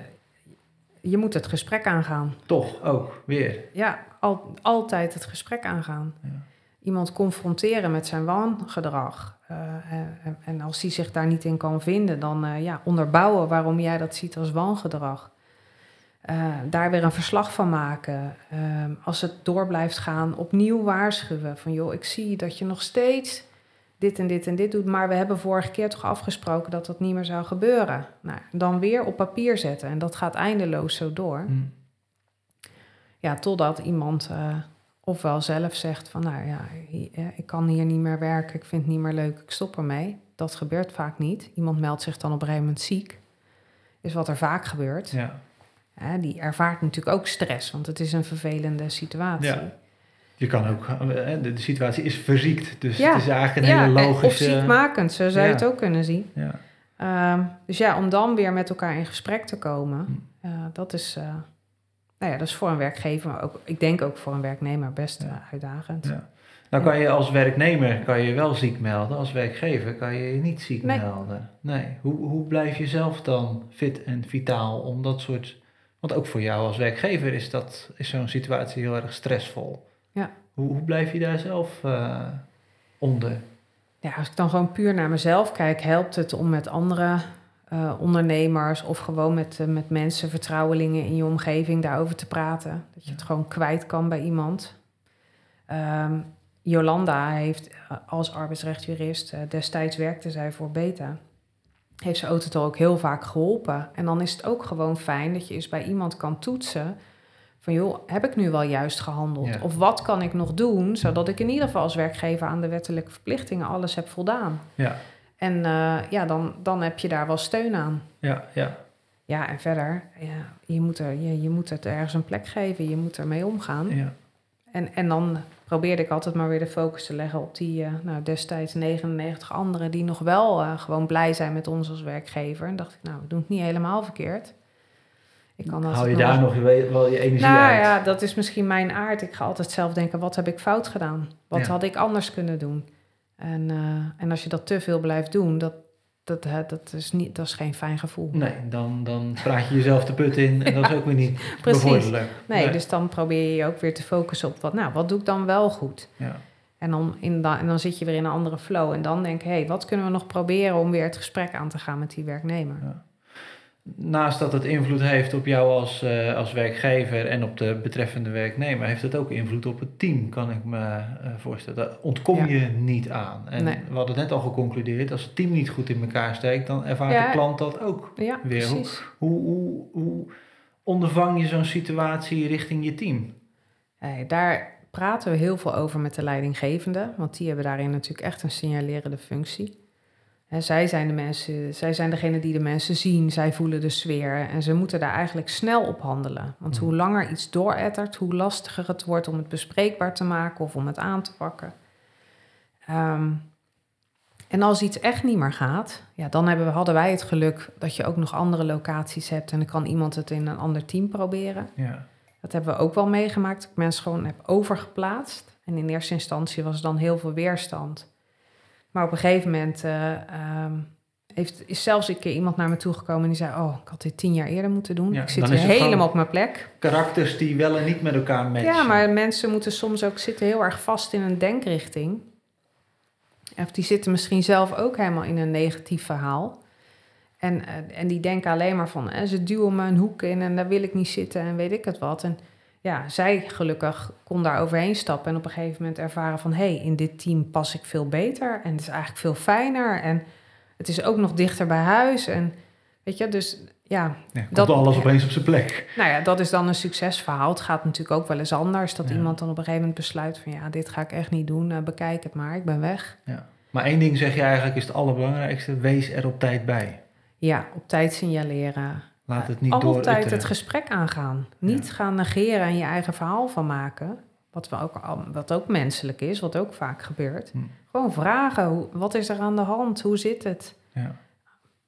je moet het gesprek aangaan. Toch ook weer. Ja, al, altijd het gesprek aangaan. Ja. Iemand confronteren met zijn wangedrag. Uh, en, en als hij zich daar niet in kan vinden, dan uh, ja, onderbouwen waarom jij dat ziet als wangedrag. Uh, daar weer een verslag van maken. Ehm, als het door blijft gaan, opnieuw waarschuwen. Van joh, ik zie dat je nog steeds dit en dit en dit doet, maar we hebben vorige keer toch afgesproken dat dat niet meer zou gebeuren. Nou, dan weer op papier zetten en dat gaat eindeloos zo door. Hm. Ja, totdat iemand uh, ofwel zelf zegt van nou ja, ik kan hier niet meer werken, ik vind het niet meer leuk, ik stop ermee. Dat gebeurt vaak niet. Iemand meldt zich dan op een gegeven moment ziek. Is wat er vaak gebeurt. Ja. Ja, die ervaart natuurlijk ook stress, want het is een vervelende situatie. Ja. Je kan ook, eh, de, situatie is verziekt, dus Ja. het is eigenlijk een Ja, hele en- logische... Of ziekmakend, zo zou je het ook kunnen zien. Ja. Ehm, dus ja, om dan weer met elkaar in gesprek te komen, Hm. eh, dat is, eh, nou ja, dat is voor een werkgever, maar ook, ik denk ook voor een werknemer best Ja. eh, uitdagend. Ja. Nou kan je als werknemer kan je wel ziek melden, als werkgever kan je je niet ziek Nee. melden. Nee. Hoe, hoe blijf je zelf dan fit en vitaal om dat soort Want ook voor jou als werkgever is, dat, is zo'n situatie heel erg stressvol. Ja. Hoe, hoe blijf je daar zelf uh, onder? Ja, als ik dan gewoon puur naar mezelf kijk, helpt het om met andere uh, ondernemers of gewoon met, uh, met mensen, vertrouwelingen in je omgeving daarover te praten. Dat je het gewoon kwijt kan bij iemand. Um, Jolanda heeft als arbeidsrechtjurist, destijds werkte zij voor Beta heeft ze auto ook heel vaak geholpen. En dan is het ook gewoon fijn dat je eens bij iemand kan toetsen. Van joh, heb ik nu wel juist gehandeld? Of wat kan ik nog doen, zodat ik in ieder geval als werkgever aan de wettelijke verplichtingen alles heb voldaan? Ja. En uh, ja, dan, dan heb je daar wel steun aan. Ja, ja. Ja, en verder, ja, je, moet er, je, je moet het ergens een plek geven, je moet ermee omgaan. Ja. En, en dan probeerde ik altijd maar weer de focus te leggen op die uh, nou, destijds 99 anderen die nog wel uh, gewoon blij zijn met ons als werkgever. En dacht ik, nou, we doen het niet helemaal verkeerd. Ik kan Hou je nog daar nog wel je energie nou, uit? ja, dat is misschien mijn aard. Ik ga altijd zelf denken, wat heb ik fout gedaan? Wat ja. had ik anders kunnen doen? En, uh, en als je dat te veel blijft doen, dat, dat, dat, is niet, dat is geen fijn gevoel. Nee, dan, dan praat je jezelf de put in en dat is ook weer niet bevorderlijk. Nee, nee, dus dan probeer je je ook weer te focussen op wat, nou, wat doe ik dan wel goed? Ja. En dan, in da, en dan zit je weer in een andere flow. En dan denk ik, hé, hey, wat kunnen we nog proberen om weer het gesprek aan te gaan met die werknemer? Ja naast dat het invloed heeft op jou als, uh, als werkgever en op de betreffende werknemer, heeft het ook invloed op het team, kan ik me uh, voorstellen. Daar ontkom ja. je niet aan. En nee. we hadden net al geconcludeerd, als het team niet goed in elkaar steekt, dan ervaart ja. de klant dat ook ja, weer. Hoe, hoe, hoe, hoe, ondervang je zo'n situatie richting je team? Hey, daar praten we heel veel over met de leidinggevende, want die hebben daarin natuurlijk echt een signalerende functie. He, zij zijn de mensen, zij zijn degene die de mensen zien, zij voelen de sfeer en ze moeten daar eigenlijk snel op handelen. Want hoe langer iets doorettert, hoe lastiger het wordt om het bespreekbaar te maken of om het aan te pakken. Um, en als iets echt niet meer gaat, ja, dan hebben we, hadden wij het geluk dat je ook nog andere locaties hebt en dan kan iemand het in een ander team proberen. Ja. Dat hebben we ook wel meegemaakt. Dat ik mensen gewoon heb overgeplaatst. En in eerste instantie was er dan heel veel weerstand. Maar op een gegeven moment uh, um, heeft, is zelfs een keer iemand naar me toegekomen en die zei: Oh, ik had dit tien jaar eerder moeten doen. Ja, ik zit hier helemaal op mijn plek. Karakters die wel en niet met elkaar matchen. Ja, maar mensen moeten soms ook zitten heel erg vast in een denkrichting. Of die zitten misschien zelf ook helemaal in een negatief verhaal. En, uh, en die denken alleen maar van: eh, ze duwen me een hoek in en daar wil ik niet zitten en weet ik het wat. En ja, zij gelukkig kon daar overheen stappen en op een gegeven moment ervaren van hé, hey, in dit team pas ik veel beter en het is eigenlijk veel fijner en het is ook nog dichter bij huis en weet je, dus ja. ja dat alles opeens op zijn plek. Nou ja, dat is dan een succesverhaal. Het gaat natuurlijk ook wel eens anders dat ja. iemand dan op een gegeven moment besluit van ja, dit ga ik echt niet doen, uh, bekijk het maar, ik ben weg. Ja. Maar één ding zeg je eigenlijk is het allerbelangrijkste, wees er op tijd bij. Ja, op tijd signaleren. Laat het niet Altijd het gesprek aangaan. Niet ja. gaan negeren en je eigen verhaal van maken. Wat, we ook, wat ook menselijk is, wat ook vaak gebeurt. Hm. Gewoon vragen, wat is er aan de hand? Hoe zit het? Ja.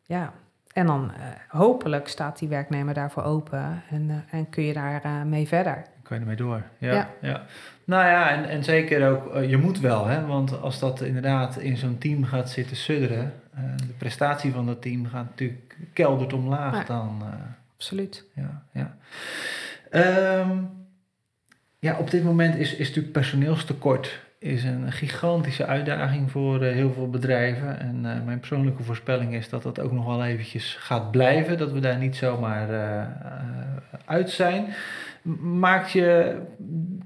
ja. En dan uh, hopelijk staat die werknemer daarvoor open en, uh, en kun je daar uh, mee verder. Kan je ermee door, ja. ja. ja. Nou ja, en, en zeker ook, je moet wel, hè, want als dat inderdaad in zo'n team gaat zitten sudderen, de prestatie van dat team gaat natuurlijk keldert omlaag dan. Uh, Absoluut. Ja, ja. Um, ja, op dit moment is, is natuurlijk personeelstekort is een gigantische uitdaging voor uh, heel veel bedrijven. En uh, mijn persoonlijke voorspelling is dat dat ook nog wel eventjes gaat blijven. Dat we daar niet zomaar uit zijn. Maakt je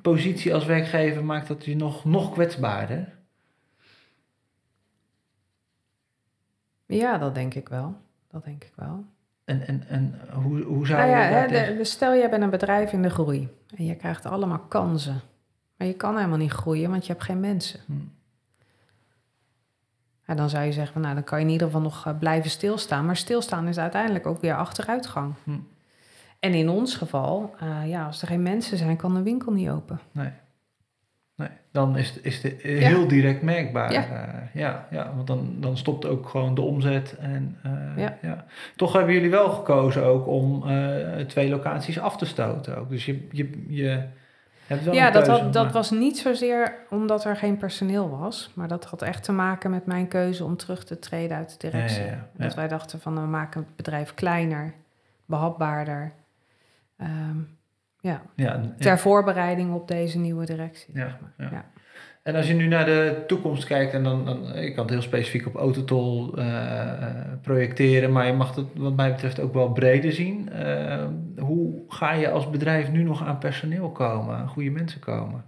positie als werkgever maakt dat je nog, nog kwetsbaarder? Ja, dat denk ik wel. Dat denk ik wel. En, en, en hoe, hoe zou nou ja, je hè, de, de, Stel, je bent een bedrijf in de groei en je krijgt allemaal kansen. Maar je kan helemaal niet groeien, want je hebt geen mensen. Hm. Ja, dan zou je zeggen, van, nou, dan kan je in ieder geval nog uh, blijven stilstaan. Maar stilstaan is uiteindelijk ook weer achteruitgang. Hm. En in ons geval, uh, ja, als er geen mensen zijn, kan de winkel niet open. Nee. Nee, dan is het, is het heel ja. direct merkbaar. Ja. Uh, ja, ja, want dan, dan stopt ook gewoon de omzet. En, uh, ja. ja. Toch hebben jullie wel gekozen ook om uh, twee locaties af te stoten. Ook. Dus je, je, je hebt wel Ja, dat, keuze, had, dat maar... was niet zozeer omdat er geen personeel was. Maar dat had echt te maken met mijn keuze om terug te treden uit de directie. Dat wij dachten van we maken het bedrijf kleiner, behapbaarder. Ehm, ja. Ja, Ter voorbereiding op deze nieuwe directie. Ja, zeg maar. ja. En als je nu naar de toekomst kijkt, en dan, dan je kan het heel specifiek op Autotol eh, eh, projecteren, maar je mag het wat mij betreft ook wel breder zien. Eh, hoe ga je als bedrijf nu nog aan personeel komen, aan goede mensen komen?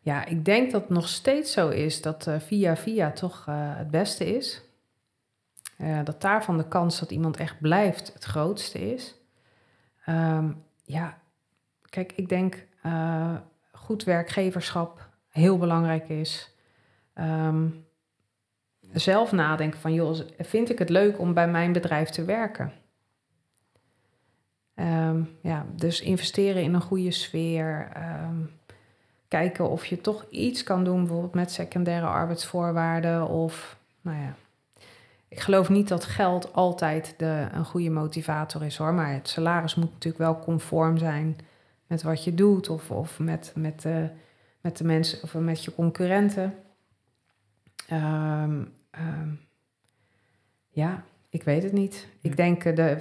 Ja, ik denk dat het nog steeds zo is dat via via toch het beste is. Dat daarvan de kans dat iemand echt blijft het grootste is. Ehm, ja, kijk, ik denk eh, goed werkgeverschap heel belangrijk is. Ehm, zelf nadenken van, joh, vind ik het leuk om bij mijn bedrijf te werken? Ehm, ja, dus investeren in een goede sfeer. ehm, kijken of je toch iets kan doen, bijvoorbeeld met secundaire arbeidsvoorwaarden. Of, nou ja. Ik geloof niet dat geld altijd de, een goede motivator is hoor. Maar het salaris moet natuurlijk wel conform zijn met wat je doet. Of, of met, met, de, met de mensen of met je concurrenten. Ehm, ehm, ja, ik weet het niet. Ik denk eh, de,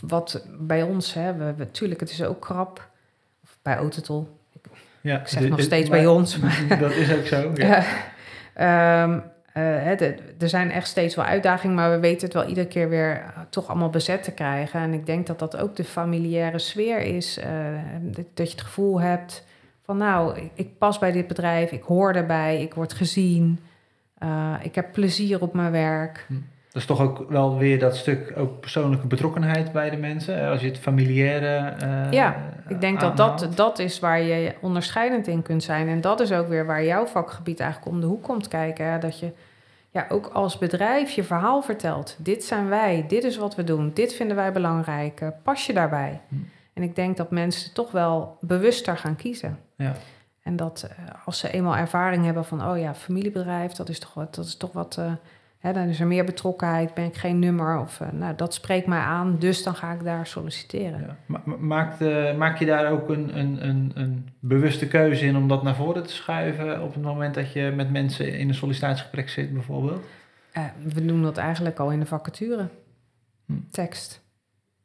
wat bij ons, hè, we, we, tuurlijk, het is ook krap. Of bij Autotol. Ja, Ik zeg nog steeds bij ons, maar- Dat is ook zo. Ja. Ja. Ehm, eh, er zijn echt steeds wel uitdagingen, maar we weten het wel iedere keer weer eh, toch allemaal bezet te krijgen. En ik denk dat dat ook de familiaire sfeer is. eh, dat- je het gevoel hebt van nou, ik, pas bij dit bedrijf, ik hoor erbij, ik word gezien, ik heb plezier op mijn werk. Dat is toch ook wel weer dat stuk ook persoonlijke betrokkenheid bij de mensen. Als je het familiaire. eh, Ja, Ik denk dat dat, dat is waar je onderscheidend in kunt zijn. En dat is ook weer waar jouw vakgebied eigenlijk om de hoek komt kijken. Hè? Dat je ja, ook als bedrijf je verhaal vertelt. Dit zijn wij, dit is wat we doen, dit vinden wij belangrijk. eh, Pas je daarbij? Hm. En ik denk dat mensen toch wel bewuster gaan kiezen. Ja. En dat eh, als ze eenmaal ervaring hebben van, oh ja, familiebedrijf, dat is toch wat, dat is toch wat. Dan is er meer betrokkenheid, ben ik geen nummer. Of eh, nou, dat spreekt mij aan, dus dan ga ik daar solliciteren. Ja. Ma- ma- Maakt, eh, maak je daar ook een, een, een, een bewuste keuze in om dat naar voren te schuiven op het moment dat je met mensen in een sollicitatiegesprek zit, bijvoorbeeld? Eh, we doen dat eigenlijk al in de vacature. Hm. Tekst.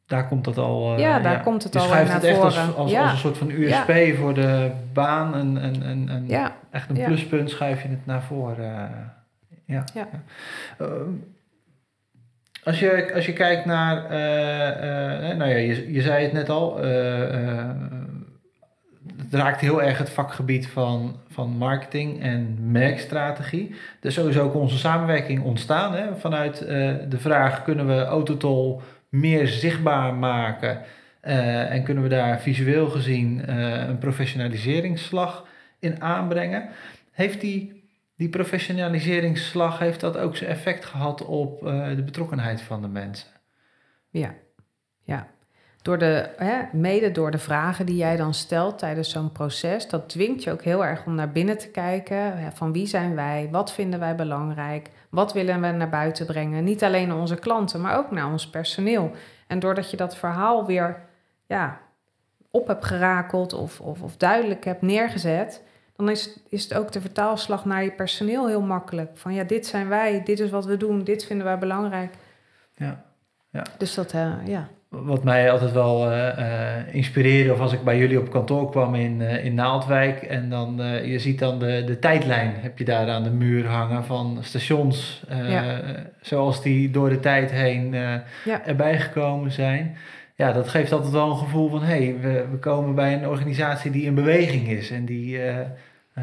Daar komt dat al. Ja, daar komt het je al schuift naar het echt als, voren. als, Ja. als een soort van USP voor de baan. En, en, en, en echt een pluspunt schuif je het naar voren. Eh, ja. Ja. Ehm, als, je, als je kijkt naar, eh, eh, nou ja, je, je zei het net al, eh, eh, het raakt heel erg het vakgebied van, van marketing en merkstrategie. Er is sowieso ook onze samenwerking ontstaan hè, vanuit eh, de vraag, kunnen we Autotol meer zichtbaar maken eh, en kunnen we daar visueel gezien eh, een professionaliseringsslag in aanbrengen? Heeft die die professionaliseringsslag, heeft dat ook zijn effect gehad op eh, de betrokkenheid van de mensen? ja, ja. Door de, hè, mede door de vragen die jij dan stelt tijdens zo'n proces, dat dwingt je ook heel erg om naar binnen te kijken. Van wie zijn wij? Wat vinden wij belangrijk? Wat willen we naar buiten brengen? Niet alleen naar onze klanten, maar ook naar ons personeel. En doordat je dat verhaal weer ja, op hebt gerakeld of, of, of duidelijk hebt neergezet, dan is, is het ook de vertaalslag naar je personeel heel makkelijk. Van ja, dit zijn wij, dit is wat we doen, dit vinden wij belangrijk. Ja. Dus dat, eh, ja. Wat mij altijd wel eh, eh, inspireerde, of als ik bij jullie op kantoor kwam in, in Naaldwijk en dan, je ziet dan de, de tijdlijn, heb je daar aan de muur hangen van stations, Ja. zoals die door de tijd heen Ja. erbij gekomen zijn. Ja, dat geeft altijd wel een gevoel van, hé, hey, we, we komen bij een organisatie die in beweging is en die, eh, eh,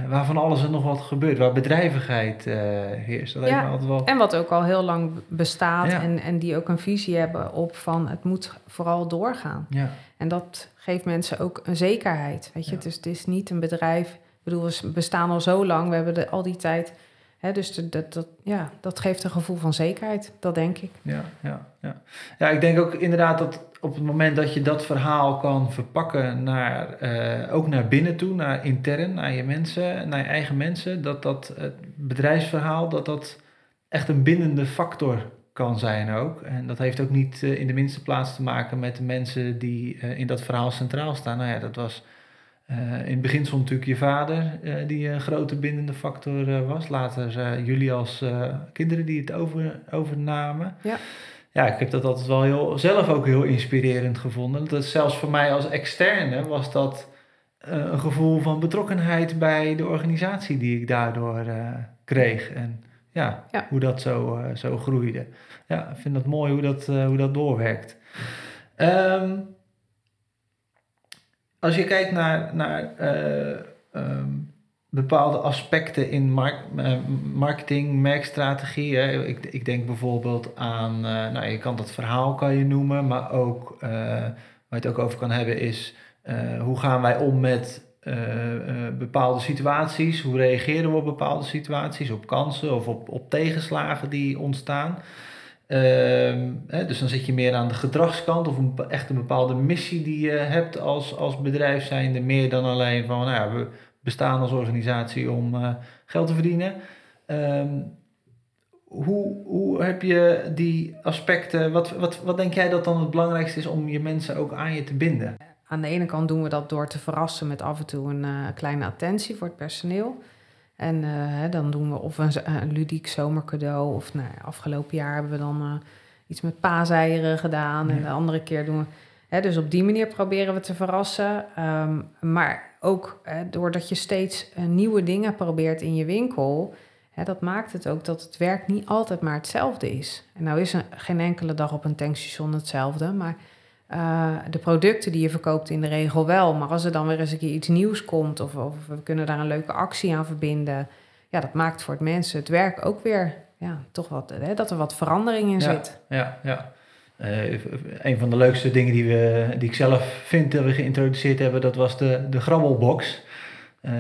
waarvan alles en nog wat gebeurt, waar bedrijvigheid eh, heerst. Dat Ja. altijd wel... En wat ook al heel lang bestaat Ja. en, en die ook een visie hebben op van het moet vooral doorgaan. Ja. En dat geeft mensen ook een zekerheid. Weet je, Ja. het, is, het is niet een bedrijf. Ik bedoel, we bestaan al zo lang, we hebben de, al die tijd. Hè, dus de, dat, dat, ja, dat geeft een gevoel van zekerheid, dat denk ik. Ja, ja, ja. ja, ik denk ook inderdaad dat op het moment dat je dat verhaal kan verpakken naar, eh, ook naar binnen toe, naar intern, naar je mensen, naar je eigen mensen, dat dat het bedrijfsverhaal, dat dat echt een bindende factor kan zijn ook. En dat heeft ook niet eh, in de minste plaats te maken met de mensen die eh, in dat verhaal centraal staan. Nou ja, dat was in het begin stond natuurlijk je vader, die een grote bindende factor was. Later jullie als kinderen die het over, overnamen. Ja. Ja, ik heb dat altijd wel heel, zelf ook heel inspirerend gevonden. Dat zelfs voor mij als externe was dat eh, een gevoel van betrokkenheid bij de organisatie die ik daardoor eh, kreeg. En ja, Ja. hoe dat zo, eh, zo groeide. Ja, ik vind dat mooi hoe dat, hoe dat doorwerkt. Ehm, als je kijkt naar, naar eh, ehm, bepaalde aspecten in mark- eh, marketing, merkstrategie. Hè. Ik, ik denk bijvoorbeeld aan, eh, nou je kan dat verhaal kan je noemen, maar ook eh, waar je het ook over kan hebben is hoe gaan wij om met bepaalde situaties? Hoe reageren we op bepaalde situaties, op kansen of op, op tegenslagen die ontstaan? Ehm, dus dan zit je meer aan de gedragskant of echt een bepaalde missie die je hebt als, als bedrijf zijnde. Meer dan alleen van, nou ja, we bestaan als organisatie om eh, geld te verdienen. Ehm, hoe, hoe heb je die aspecten, wat, wat, wat denk jij dat dan het belangrijkste is om je mensen ook aan je te binden? Aan de ene kant doen we dat door te verrassen met af en toe een eh, kleine attentie voor het personeel. En eh, hè, dan doen we of een, ludiek zomercadeau. Of nou, afgelopen jaar hebben we dan iets met paaseieren gedaan. En de andere keer doen we. Dus op die manier proberen we te verrassen. Ehm, maar ook doordat je steeds eh, nieuwe dingen probeert in je winkel. Dat maakt het ook dat het werk niet altijd maar hetzelfde is. En nou is er geen enkele dag op een tankstation hetzelfde. Maar eh, de producten die je verkoopt in de regel wel. Maar als er dan weer eens een keer iets nieuws komt of, of we kunnen daar een leuke actie aan verbinden. Ja, dat maakt voor het mensen het werk ook weer ja, toch wat, hè, dat er wat verandering in Ja. zit. Ja, ja. Eh, een van de leukste dingen die, we, die ik zelf vind dat we geïntroduceerd hebben, dat was de, de grabbelbox. Eh,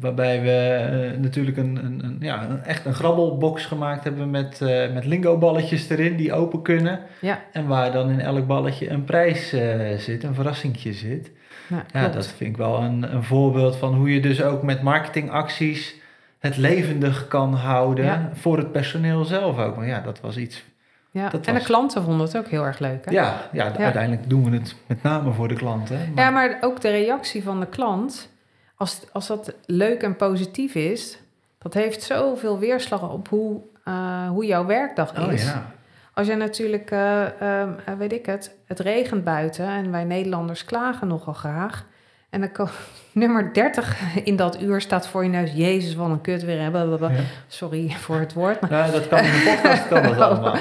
waarbij we eh, natuurlijk een, een, een, ja, een, echt een grabbelbox gemaakt hebben met, met lingo-balletjes erin die open kunnen. Ja. En waar dan in elk balletje een prijs zit, een verrassingje zit. Ja, dat vind ik wel een, een voorbeeld van hoe je dus ook met marketingacties het levendig kan houden Ja. voor het personeel zelf ook. Maar ja, dat was iets ja. dat En de klanten vonden het ook heel erg leuk. Hè? ja, ja, Ja. uiteindelijk doen we het met name voor de klanten. Maar, Ja, maar ook de reactie van de klant, als, als dat leuk en positief is, dat heeft zoveel weerslag op hoe, eh, hoe jouw werkdag oh is. ja. Als je natuurlijk, eh, ehm, eh, weet ik het, het regent buiten en wij Nederlanders klagen nogal graag. En dan ko- nummer 30 in dat uur staat voor je neus. Jezus, wat een kut weer. Ja. Sorry voor het woord. Maar Nou, dat kan in de podcast kan dat allemaal.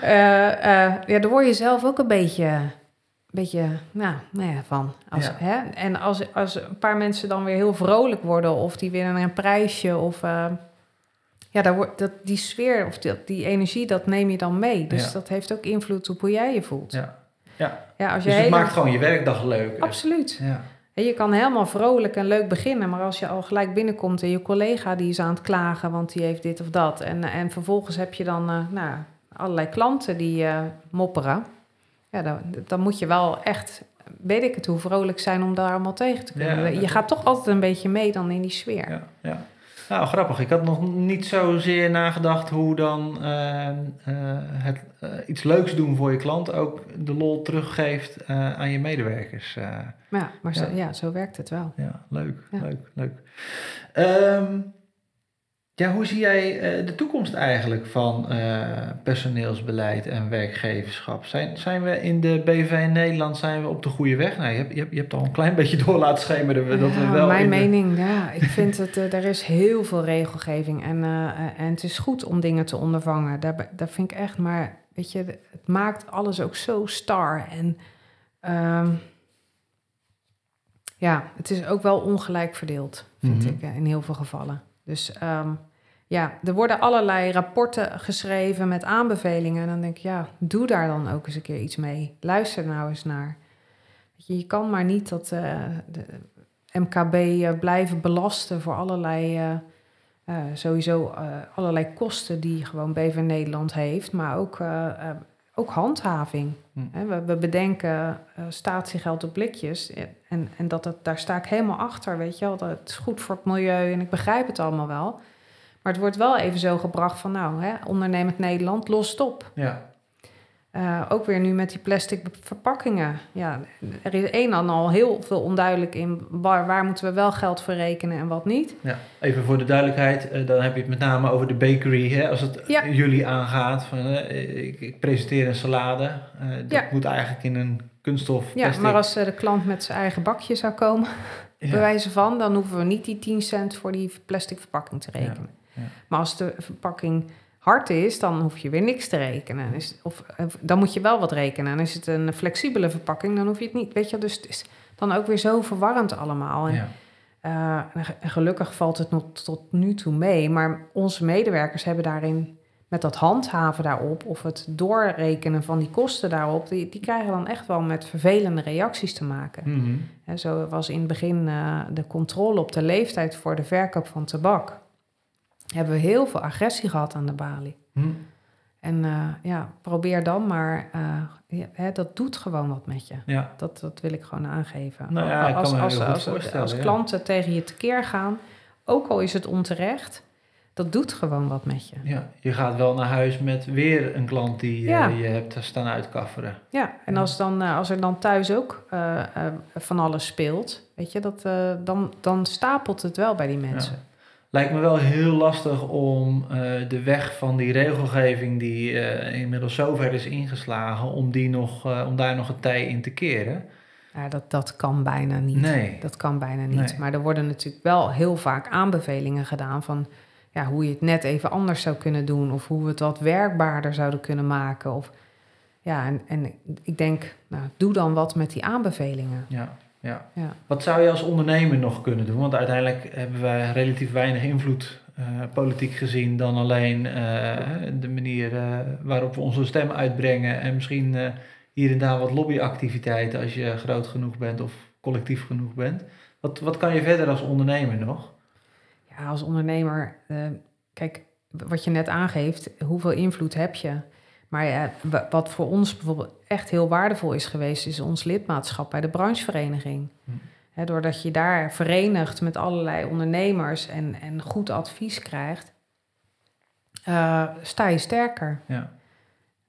eh, eh, ja, daar word je zelf ook een beetje, beetje nou, nou ja, van. Als, Ja. hè? En als, als een paar mensen dan weer heel vrolijk worden of die winnen een prijsje of... eh, ja, daar wordt, dat, die sfeer of die, die energie, dat neem je dan mee. Dus Ja. dat heeft ook invloed op hoe jij je voelt. Ja. Ja. Ja, als je Dus het maakt gewoon je werkdag leuk. Absoluut. Ja. Je kan helemaal vrolijk en leuk beginnen, maar als je al gelijk binnenkomt en je collega die is aan het klagen, want die heeft dit of dat. En, en vervolgens heb je dan eh, nou, allerlei klanten die eh, mopperen. Ja, dan, dan moet je wel echt, weet ik het, hoe vrolijk zijn om daar allemaal tegen te kunnen. Ja, je gaat toch altijd een beetje mee dan in die sfeer. Ja, ja. Nou, grappig. Ik had nog niet zozeer nagedacht hoe dan eh, eh, het, eh, iets leuks doen voor je klant ook de lol teruggeeft eh, aan je medewerkers. Maar ja, maar zo, Ja. ja, zo werkt het wel. ja, leuk, Ja. leuk, leuk. Ehm, ja, hoe zie jij eh, de toekomst eigenlijk van eh, personeelsbeleid en werkgeverschap? Zijn, zijn we in de BV in Nederland zijn we op de goede weg? Nou, je, hebt, je, hebt, je hebt al een klein beetje door laten schemeren dat we wel mijn de- mening, ja, ik vind het, eh, er is heel veel regelgeving en, en het is goed om dingen te ondervangen. Daar, daar vind ik echt, maar weet je, het maakt alles ook zo star. En ehm, ja, het is ook wel ongelijk verdeeld, vind Mhm. ik, in heel veel gevallen. Dus ehm, ja, er worden allerlei rapporten geschreven met aanbevelingen. En dan denk ik, ja, doe daar dan ook eens een keer iets mee. Luister nou eens naar. Weet je, je kan maar niet dat eh, de MKB eh, blijven belasten voor allerlei, eh, sowieso allerlei kosten die gewoon BV Nederland heeft, maar ook, ook handhaving. Hm. We, we bedenken statiegeld op blikjes en, en, dat het, daar sta ik helemaal achter, weet je wel. Dat het is goed voor het milieu en ik begrijp het allemaal wel. Maar het wordt wel even zo gebracht van, nou, hè, ondernemend Nederland, los het op. Ja, Uh, ook weer nu met die plastic verpakkingen. Ja, er is een en al heel veel onduidelijk in waar, waar moeten we wel geld voor rekenen en wat niet. Ja, even voor de duidelijkheid, uh, dan heb je het met name over de bakery. Hè? Als het ja. jullie aangaat, van, uh, ik, ik, presenteer een salade, dat ja. moet eigenlijk in een kunststof. Ja, plastic. maar als de klant met zijn eigen bakje zou komen, ja. bewijzen van, dan hoeven we niet die 10 cent voor die plastic verpakking te rekenen. Maar als de verpakking hard is, dan hoef je weer niks te rekenen. Is, of, dan moet je wel wat rekenen. En is het een flexibele verpakking, dan hoef je het niet. Weet je, dus het is dan ook weer zo verwarrend allemaal. En, ja. uh, en gelukkig valt het nog tot nu toe mee. Maar onze medewerkers hebben daarin met dat handhaven daarop of het doorrekenen van die kosten daarop, die, die krijgen dan echt wel met vervelende reacties te maken. Mm En zo was in het begin uh, de controle op de leeftijd voor de verkoop van tabak hebben we heel veel agressie gehad aan de balie. Hm. En uh, ja, probeer dan maar. Uh, hè, dat doet gewoon wat met je. Ja. Dat, dat wil ik gewoon aangeven. Nou ja, als, als, als, als, als klanten tegen je tekeer gaan, ook al is het onterecht, dat doet gewoon wat met je. Ja, je gaat wel naar huis met weer een klant die ja. uh, je hebt staan uitkafferen. Ja, en Als, dan, als er dan thuis ook van alles speelt, weet je, dat, dan, dan stapelt het wel bij die mensen lijkt me wel heel lastig om uh, de weg van die regelgeving die uh, inmiddels zover is ingeslagen, om, die nog, uh, om daar nog een tij in te keren. Ja, dat, dat kan bijna niet. Nee. Dat kan bijna niet. Nee. Maar er worden natuurlijk wel heel vaak aanbevelingen gedaan van ja, hoe je het net even anders zou kunnen doen. Of hoe we het wat werkbaarder zouden kunnen maken. Of, ja, en, en ik denk, nou, doe dan wat met die aanbevelingen. Ja. Ja. ja. Wat zou je als ondernemer nog kunnen doen? Want uiteindelijk hebben wij relatief weinig invloed, uh, politiek gezien, dan alleen uh, de manier uh, waarop we onze stem uitbrengen. En misschien hier en daar wat lobbyactiviteiten als je groot genoeg bent of collectief genoeg bent. Wat, wat kan je verder als ondernemer nog? Ja, als ondernemer, kijk, wat je net aangeeft, hoeveel invloed heb je? Maar ja, wat voor ons bijvoorbeeld echt heel waardevol is geweest, is ons lidmaatschap bij de branchevereniging. Hm. doordat je daar verenigt met allerlei ondernemers en, en goed advies krijgt, uh, sta je sterker. Ja.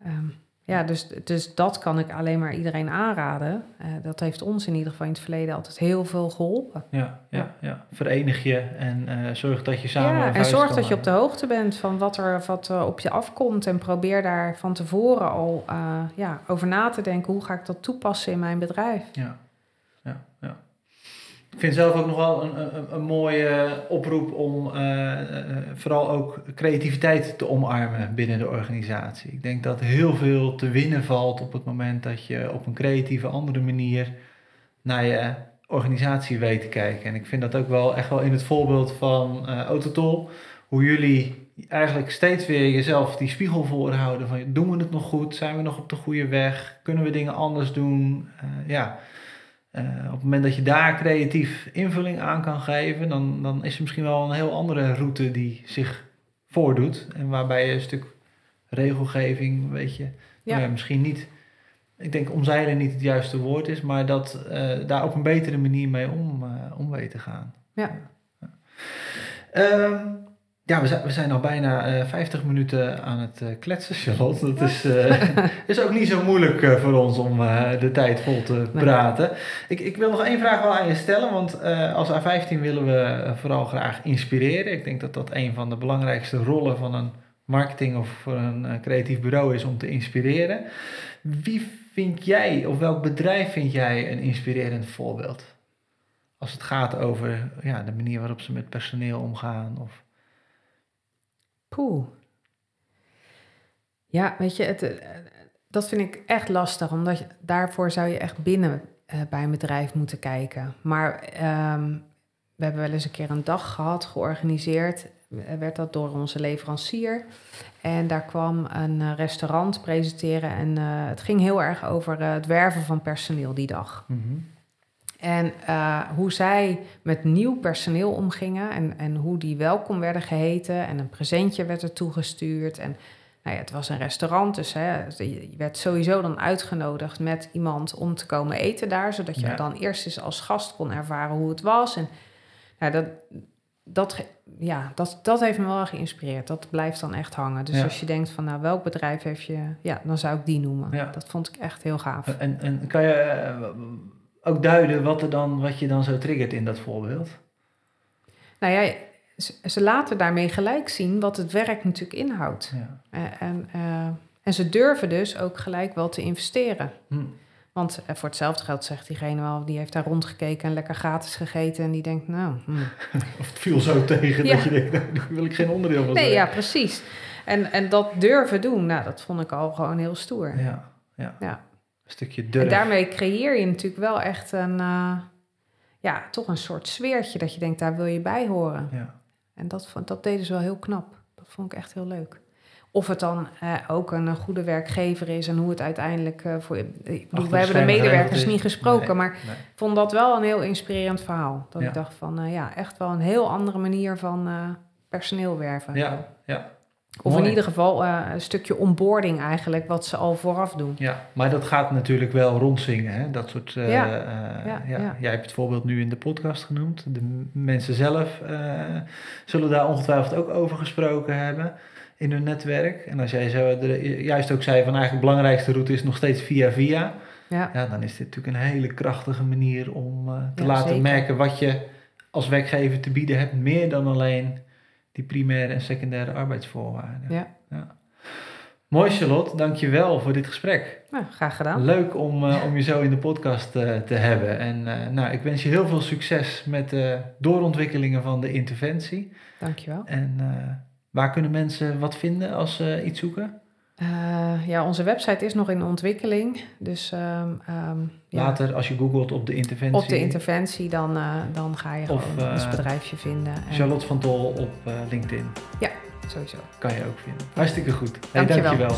Um, ja, dus, dus dat kan ik alleen maar iedereen aanraden. Uh, dat heeft ons in ieder geval in het verleden altijd heel veel geholpen. Ja, ja, ja. verenig je en uh, zorg dat je samen. Ja, en zorg dat je op de hoogte bent van wat er wat, uh, op je afkomt. En probeer daar van tevoren al ja, over na te denken: hoe ga ik dat toepassen in mijn bedrijf? Ja. Ik vind zelf ook nog wel een, een, een mooie oproep om uh, vooral ook creativiteit te omarmen binnen de organisatie. Ik denk dat heel veel te winnen valt op het moment dat je op een creatieve andere manier naar je organisatie weet te kijken. En ik vind dat ook wel echt wel in het voorbeeld van uh, Autotol, hoe jullie eigenlijk steeds weer jezelf die spiegel voorhouden van doen we het nog goed, zijn we nog op de goede weg, kunnen we dingen anders doen, ja uh, op het moment dat je daar creatief invulling aan kan geven, dan, dan is er misschien wel een heel andere route die zich voordoet. En waarbij je een stuk regelgeving, weet je, ja. Nou misschien niet, ik denk omzeilen niet het juiste woord is, maar dat uh, daar op een betere manier mee om, uh, om weet te gaan. Ja. Um, ja, we zijn, we zijn al bijna uh, 50 minuten aan het uh, kletsen, Charlotte. Dat is, uh, is ook niet zo moeilijk voor ons om de tijd vol te praten. Ik, ik wil nog één vraag wel aan je stellen, want als A15 willen we vooral graag inspireren. Ik denk dat dat een van de belangrijkste rollen van een marketing of voor een creatief bureau is om te inspireren. Wie vind jij, of welk bedrijf vind jij een inspirerend voorbeeld? Als het gaat over ja, de manier waarop ze met personeel omgaan of... Poeh. Ja, weet je, het, eh, dat vind ik echt lastig, omdat daarvoor zou je echt binnen uh, bij een bedrijf moeten kijken. Maar um, we hebben wel eens een keer een dag gehad, georganiseerd, werd dat door onze leverancier. En daar kwam een restaurant presenteren en het ging heel erg over het werven van personeel die dag. Mm en uh, hoe zij met nieuw personeel omgingen en, en hoe die welkom werden geheten. En een presentje werd er toegestuurd. En nou ja, het was een restaurant, dus hè, je werd sowieso dan uitgenodigd met iemand om te komen eten daar. Zodat je dan eerst eens als gast kon ervaren hoe het was. En nou, dat, dat, ja, dat, dat heeft me wel geïnspireerd. Dat blijft dan echt hangen. Dus Ja. als je denkt van, nou, welk bedrijf heeft je... Ja, dan zou ik die noemen. Ja. Dat vond ik echt heel gaaf. En, en kan je eh, ook duiden wat, er dan, wat je dan zo triggert in dat voorbeeld? Nou ja, ze, laten daarmee gelijk zien wat het werk natuurlijk inhoudt. Ja. Eh, en, eh, en ze durven dus ook gelijk wel te investeren. Hm. Want eh, voor hetzelfde geld zegt diegene wel, die heeft daar rondgekeken en lekker gratis gegeten. En die denkt, nou, hm. Of het viel zo tegen Ja. dat je denkt, nou, daar wil ik geen onderdeel van nee, zijn. ja, precies. En, en dat durven doen, nou, dat vond ik al gewoon heel stoer. Ja, ja. Ja. Stukje durf. En daarmee creëer je natuurlijk wel echt een, eh, ja, toch een soort sfeertje dat je denkt, daar wil je bij horen. Ja. En dat, vond- dat deden ze wel heel knap. Dat vond ik echt heel leuk. Of het dan eh, ook een, eh, goede werkgever is en hoe het uiteindelijk eh, voor. Ik bedoel, we hebben de medewerkers niet gesproken, Nee, maar nee. ik vond dat wel een heel inspirerend verhaal. Dat Ja. ik dacht van, ja, echt wel een heel andere manier van personeel werven. Ja, ja. Of Mooi. in ieder geval eh, een stukje onboarding eigenlijk, wat ze al vooraf doen. Ja, maar dat gaat natuurlijk wel rondzingen, hè? dat soort... eh, Ja. eh, Ja, ja. Jij hebt het voorbeeld nu in de podcast genoemd. De mensen zelf zullen daar ongetwijfeld ook over gesproken hebben in hun netwerk. En als jij zo juist ook zei van eigenlijk de belangrijkste route is nog steeds via via. Ja, Ja, dan is dit natuurlijk een hele krachtige manier om te laten zeker. merken wat je als werkgever te bieden hebt. Meer dan alleen die primaire en secundaire arbeidsvoorwaarden. ja. Mooi Charlotte, dankjewel voor dit gesprek. Nou, graag gedaan. Leuk om, eh, om je zo in de podcast eh, te hebben. En eh, nou, ik wens je heel veel succes met de doorontwikkelingen van de interventie. Dankjewel. En waar kunnen mensen wat vinden als ze iets zoeken? Eh, ja, onze website is nog in ontwikkeling. Dus ehm, ehm, ja, Later, als je googelt op de interventie. op de interventie, dan, eh, dan ga je Of, gewoon ons eh, bedrijfje vinden. En, Charlotte van Tol op LinkedIn. sowieso. Kan je ook vinden. Hartstikke goed. Hey, Dankjewel. dankjewel.